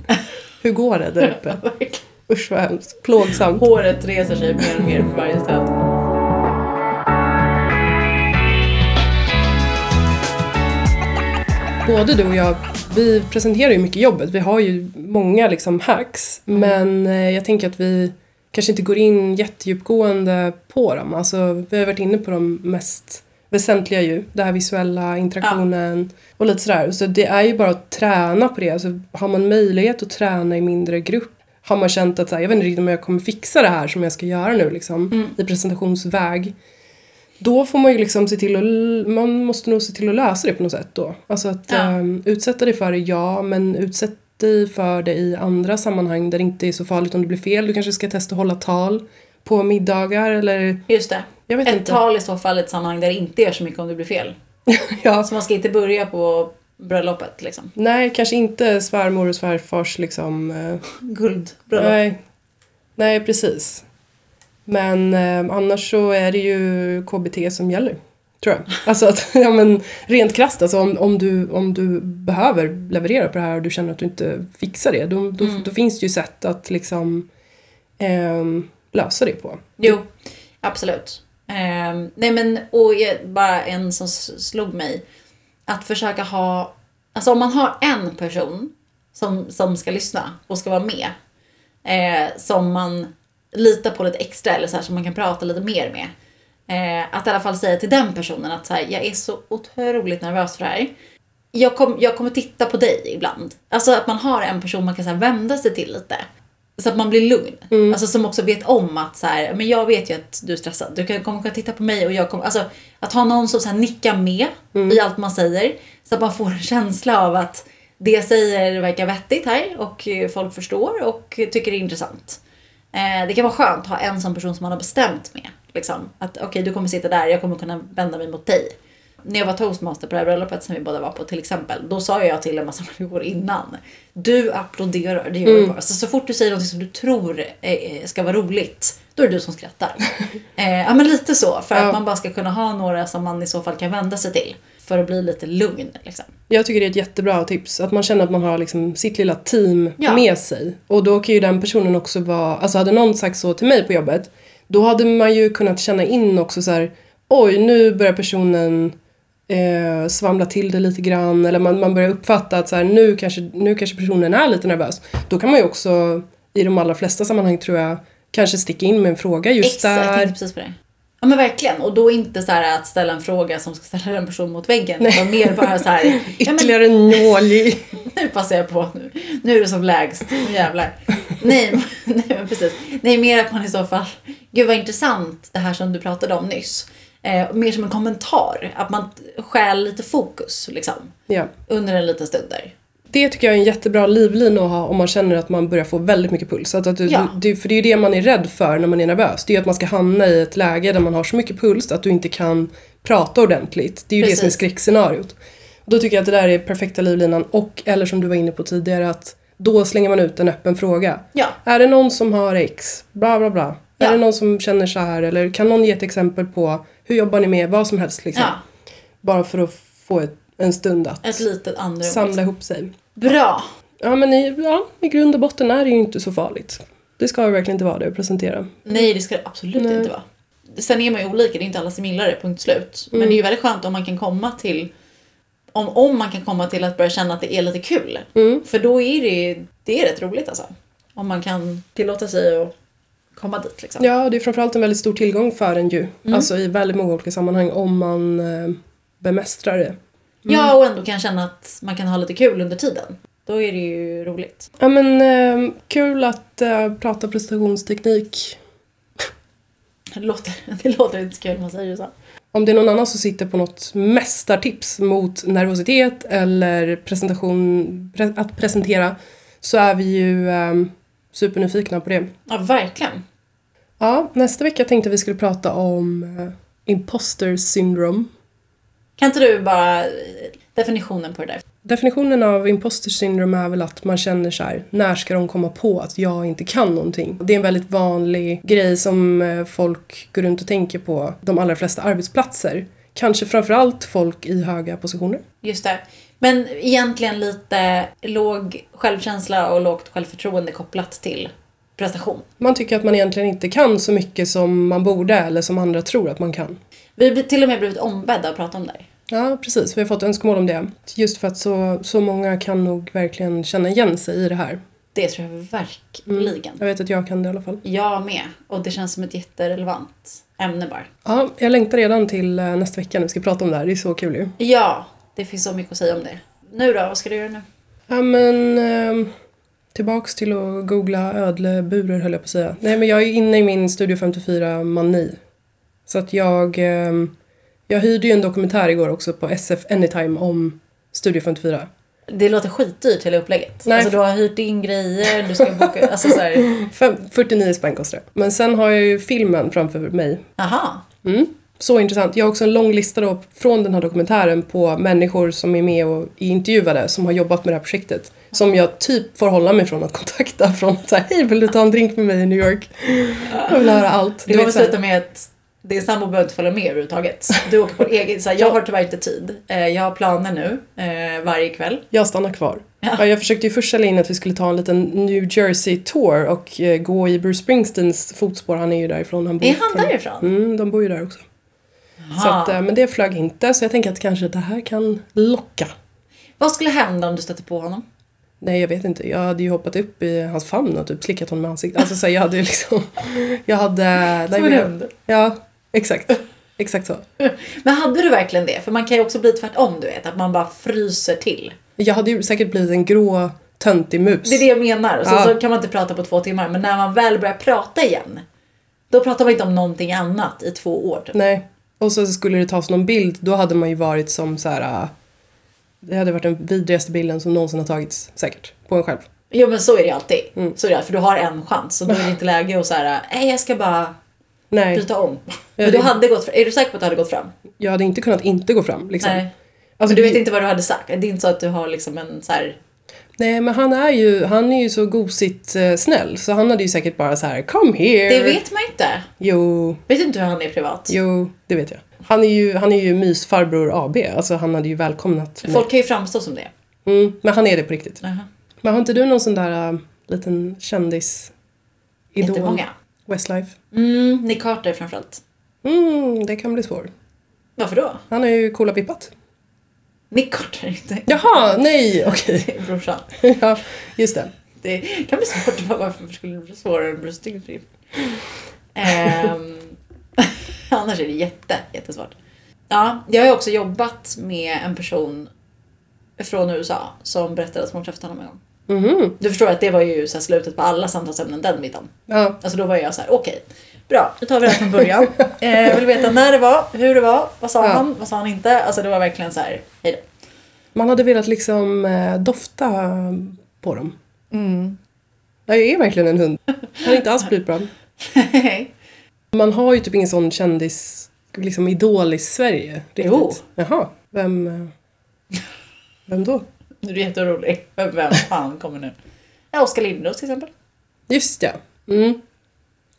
Hur går det där uppe? Usch vad hemskt. Plågsamt. Håret reser sig mer och mer för varje stöt. Både du och jag, vi presenterar ju mycket jobbet. Vi har ju många liksom hacks. Men eh, jag tänker att vi kanske inte går in jättedjupgående på dem. Alltså, vi har varit inne på de mest väsentliga ju. Det här visuella, interaktionen och lite sådär. Så det är ju bara att träna på det. Alltså, har man möjlighet att träna i mindre grupp har man känt att så här, jag vet inte riktigt om jag kommer fixa det här som jag ska göra nu liksom, i presentationsväg. Då får man ju liksom se till att, man måste nog se till att lösa det på något sätt då. Alltså att Ja. ehm, utsätta dig för det, ja, men utsätt dig för det i andra sammanhang där det inte är så farligt om det blir fel. Du kanske ska testa att hålla tal på middagar eller Just det. Ett inte. tal i så fall i ett sammanhang där det inte gör så mycket om det blir fel. Ja, Så man ska inte börja på bröllopet liksom. nej, kanske inte svärmor och svärfars liksom. Eh, Guldbröllop. nej. nej, precis. Men eh, annars så är det ju KBT som gäller. Tror jag. Alltså att, ja men rent krasst alltså om, om, du, om du behöver leverera på det här och du känner att du inte fixar det. Då, då, Mm. då finns det ju sätt att liksom ehm, lösa det på. Jo, absolut. Ehm, nej men, och bara en som slog mig. Att försöka ha, alltså om man har en person som, som ska lyssna och ska vara med. Eh, som man litar på lite extra eller så här, som man kan prata lite mer med. Eh, att i alla fall säga till den personen att så här, jag är så otroligt nervös för det här. Jag, kom, jag kommer titta på dig ibland. Alltså att man har en person man kan så här, vända sig till lite. Så att man blir lugn. Alltså som också vet om att så här, men jag vet ju att du är stressad. Du kan, kommer kunna titta på mig och jag kommer, alltså att ha någon som så här nickar med i allt man säger. Så att man får en känsla av att det jag säger verkar vettigt här och folk förstår och tycker det är intressant. Eh, det kan vara skönt att ha en sån person som man har bestämt med. Liksom. Att okej, du kommer sitta där, jag kommer kunna vända mig mot dig. När jag var toastmaster på det här bröllopet som vi båda var på till exempel. Då sa jag till en massa människor innan. Du applåderar, det gör du bara. Så, så fort du säger något som du tror eh, ska vara roligt. Då är det du som skrattar. eh, ja men lite så. För Ja. att man bara ska kunna ha några som man i så fall kan vända sig till. För att bli lite lugn liksom. Jag tycker det är ett jättebra tips. Att man känner att man har liksom sitt lilla team Ja. med sig. Och då kan ju den personen också vara, alltså hade någon sagt så till mig på jobbet. Då hade man ju kunnat känna in också så här. oj nu börjar personen eh, svamla till det lite grann. Eller man, man börjar uppfatta att så här, nu, kanske, nu kanske personen är lite nervös. Då kan man ju också i de allra flesta sammanhang tror jag kanske sticka in med en fråga just Exakt, där. Ja men verkligen. Och då inte så att ställa en fråga som ska ställa en person mot väggen. Utan mer bara så här. Ytterligare en nål i... nu passar jag på nu. Nu är det som lägst. Nu jävlar. Nej, nej precis. Nej, mer att man i så fall. Gud vad intressant det här som du pratade om nyss. Eh, mer som en kommentar. Att man stjäl lite fokus liksom. Ja. Under en liten stund där. Det tycker jag är en jättebra livlina att ha om man känner att man börjar få väldigt mycket puls. Att, att du, Ja. du, för det är ju det man är rädd för när man är nervös. Det är ju att man ska hamna i ett läge där man har så mycket puls att du inte kan prata ordentligt. Det är ju det som är Precis. skräckscenariot. Då tycker jag att det där är perfekta livlinan. Och, eller som du var inne på tidigare, att då slänger man ut en öppen fråga. Ja, Är det någon som har X? Bla bla bla. Ja. Är det någon som känner så här? Eller kan någon ge ett exempel på hur jobbar ni med vad som helst liksom? Bara för att få ett, en stund att Ett litet andrum. samla ihop sig. Bra. Ja men i, ja, i grund och botten är det ju inte så farligt. Det ska ju verkligen inte vara det att presentera. Nej, det ska det absolut Nej. inte vara. Sen är man ju olika, det är inte alla som gillar det, punkt slut. Men Mm. det är ju väldigt skönt om man kan komma till om, om man kan komma till att börja känna att det är lite kul. För då är det, det är rätt roligt alltså. Om man kan tillåta sig att komma dit liksom. Ja, det är framförallt en väldigt stor tillgång för en ju. Mm. Alltså i väldigt många olika sammanhang om man eh, bemästrar det. Ja, och ändå kan känna att man kan ha lite kul under tiden. Då är det ju roligt. Ja men eh, kul att eh, prata prestationsteknik. Det låter, det låter inte så kul man säger så. Om det är någon annan som sitter på något mästartips mot nervositet eller presentation, pre att presentera så är vi ju eh, supernyfikna på det. Ja, verkligen. Ja, nästa vecka tänkte vi skulle prata om eh, imposter syndrome. Kan inte du bara eh, definitionen på det där? Definitionen av imposter syndrome är väl att man känner så här, när ska de komma på att jag inte kan någonting? Det är en väldigt vanlig grej som eh, folk går runt och tänker på de allra flesta arbetsplatser. Kanske framförallt folk i höga positioner. Just det. Men egentligen lite låg självkänsla och lågt självförtroende kopplat till prestation. Man tycker att man egentligen inte kan så mycket som man borde eller som andra tror att man kan. Vi har till och med blivit ombedda att prata om det här. Ja, precis. Vi har fått önskemål om det. Just för att så, så många kan nog verkligen känna igen sig i det här. Det tror jag verkligen. Jag vet att jag kan det i alla fall. Jag med. Och det känns som ett jätterelevant ämne bara. Ja, jag längtar redan till eh, nästa vecka när vi ska prata om det här. Det är så kul ju. Ja, det finns så mycket att säga om det. Nu då, vad ska du göra nu? Ja men eh, tillbaks till att googla ödleburar höll jag på att säga. Nej men jag är inne i min Studio 54 mani. Så att jag, eh, jag hyrde ju en dokumentär igår också på SF Anytime om Studio 54. Det låter skitdyrt hela upplägget. Nej. Alltså du har hyrt in grejer, du ska boka... Alltså så här, Fem, 49 spänn kostar det. Men sen har jag ju filmen framför mig. aha. Mm. Så intressant. Jag har också en lång lista då från den här dokumentären på människor som är med och är intervjuade som har jobbat med det här projektet. Som jag typ får hålla mig från att kontakta från så här, hej vill du ta en drink med mig i New York? Jag vill höra allt. Det Du kommer så här, sluta med att din sambo behöver inte följa med överhuvudtaget. Du åker på egen... Så här, jag har tyvärr inte tid. Eh, Jag har planer nu, eh, varje kväll. jag stannar kvar. Ja. Ja. Jag försökte ju först sälja in att vi skulle ta en liten New Jersey tour och eh, gå i Bruce Springsteens fotspår. Han är ju därifrån. Han bor Är han från- därifrån? Mm, de bor ju där också. Så att, men det flög inte så jag tänker att kanske det här kan locka. Vad skulle hända om du stötte på honom? Nej jag vet inte, jag hade ju hoppat upp i hans famn och typ slickat honom i ansiktet. Alltså så jag hade ju liksom, jag hade... Som en hund. Ja, exakt. Exakt så. Men hade du verkligen det? För man kan ju också bli tvärtom du vet, att man bara fryser till. Jag hade ju säkert blivit en grå töntig mus. Det är det jag menar. Så, Ja. så kan man inte prata på två timmar. Men när man väl börjar prata igen, då pratar man inte om någonting annat i två år. Typ. Nej. Och så skulle det tas någon bild, då hade man ju varit som så här. äh, Det hade varit den vidrigaste bilden som någonsin har tagits, säkert. På en själv. Jo men så är det alltid. Mm. Så är det, för du har en chans. Så då är det inte läge att säga nej jag ska bara Nej, byta om. Men du hade gått, är du säker på att du hade gått fram? jag hade inte kunnat inte gå fram. Liksom. Nej. Alltså, men du vet inte vad du hade sagt? Det är inte så att du har liksom en så här... Nej, men han är ju, han är ju så gosigt eh, snäll. Så han hade ju säkert bara så här, come here. Det vet man inte. Jo, Vet du inte hur han är privat? jo, det vet jag. Han är ju, han är ju mysfarbror AB. Alltså han hade ju välkomnat mig. Folk kan ju framstå som det. Mm, men han är det på riktigt. Jaha. Men har inte du någon sån där äh, liten kändis idol? Jättemånga. Westlife? Mm, Nick Carter framförallt. Mm, det kan bli svårt. Varför då? Han har ju coola pippat. Nick Carter inte. Jaha, nej, okej. Är brorsan. ja, just det. Det kan bli svårt. Varför skulle det bli svårare än Bruce Springsteen? Ehm, annars är det jätte, jättesvårt. Ja, jag har ju också jobbat med en person från USA som berättade att hon träffat honom en gång. Mhm. Du förstår att det var ju så slutet på alla samtalsämnen den middagen. Ja, Alltså då var jag så här: okej, bra, nu tar vi det här från början. Eh, jag vill veta när det var, hur det var, vad sa Ja. han, vad sa han inte? Alltså det var verkligen så här, hej då. man hade velat liksom eh, dofta på dem. Mm. Jag är verkligen en hund. Han är inte alls bra. Man har ju typ ingen sån kändis, liksom idol i Sverige. Riktigt. Jo. Jaha, vem, eh, vem då? Nu är du jätterolig. Vem fan kommer nu? Ja, Oskar Lindros till exempel. Just ja. Mm.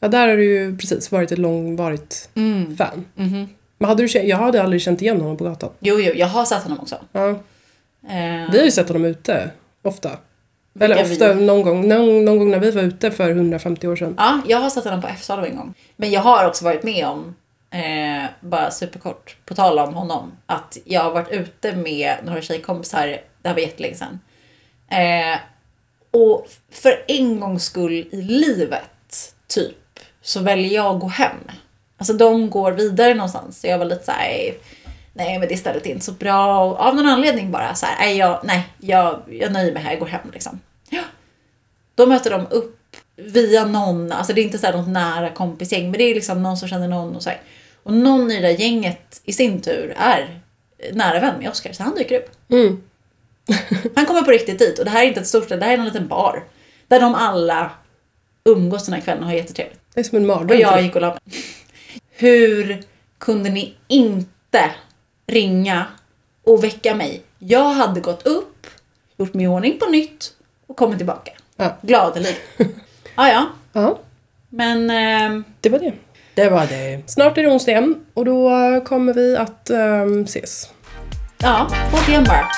Ja, där har du ju precis varit ett långvarigt Mm. fan. Mhm. Men hade du jag hade aldrig känt igen honom på gatan. Jo, jo, jag har sett honom också. Ja. Eh, Vi har ju sett honom ute, ofta. Eller ofta, vi? någon gång, någon, någon gång när vi var ute för 150 år sedan. Ja, jag har sett honom på F-salen en gång. Men jag har också varit med om eh, bara superkort, på tal om honom, att jag har varit ute med några tjejkompisar, det här var jättelänge sedan. Eh, och för en gångs skull i livet, typ, så väljer jag att gå hem. Alltså de går vidare någonstans. Så jag var lite såhär, nej men det stället är inte så bra. Och av någon anledning bara så här, nej jag, nej, jag, jag nöjer mig här, jag går hem liksom. Ja. Då möter de upp via någon, alltså det är inte så här något nära kompisgäng, men det är liksom någon som känner någon och så här. Och någon i det där gänget i sin tur är nära vän med Oscar, så han dyker upp. Mm. Han kommer på riktigt dit och det här är inte ett stort ställe, det här är en liten bar. Där de alla umgås den här kvällen och har jättetrevligt. Det är som en mardröm. Och jag gick och la mig. Hur kunde ni inte ringa och väcka mig? Jag hade gått upp, gjort mig i ordning på nytt och kommit tillbaka. Ja. Gladeligen. Ja, ja. ja, Men ehm, det var det. Det var det. Snart är det onsdag igen och då kommer vi att ehm, ses. ja, återigen bara.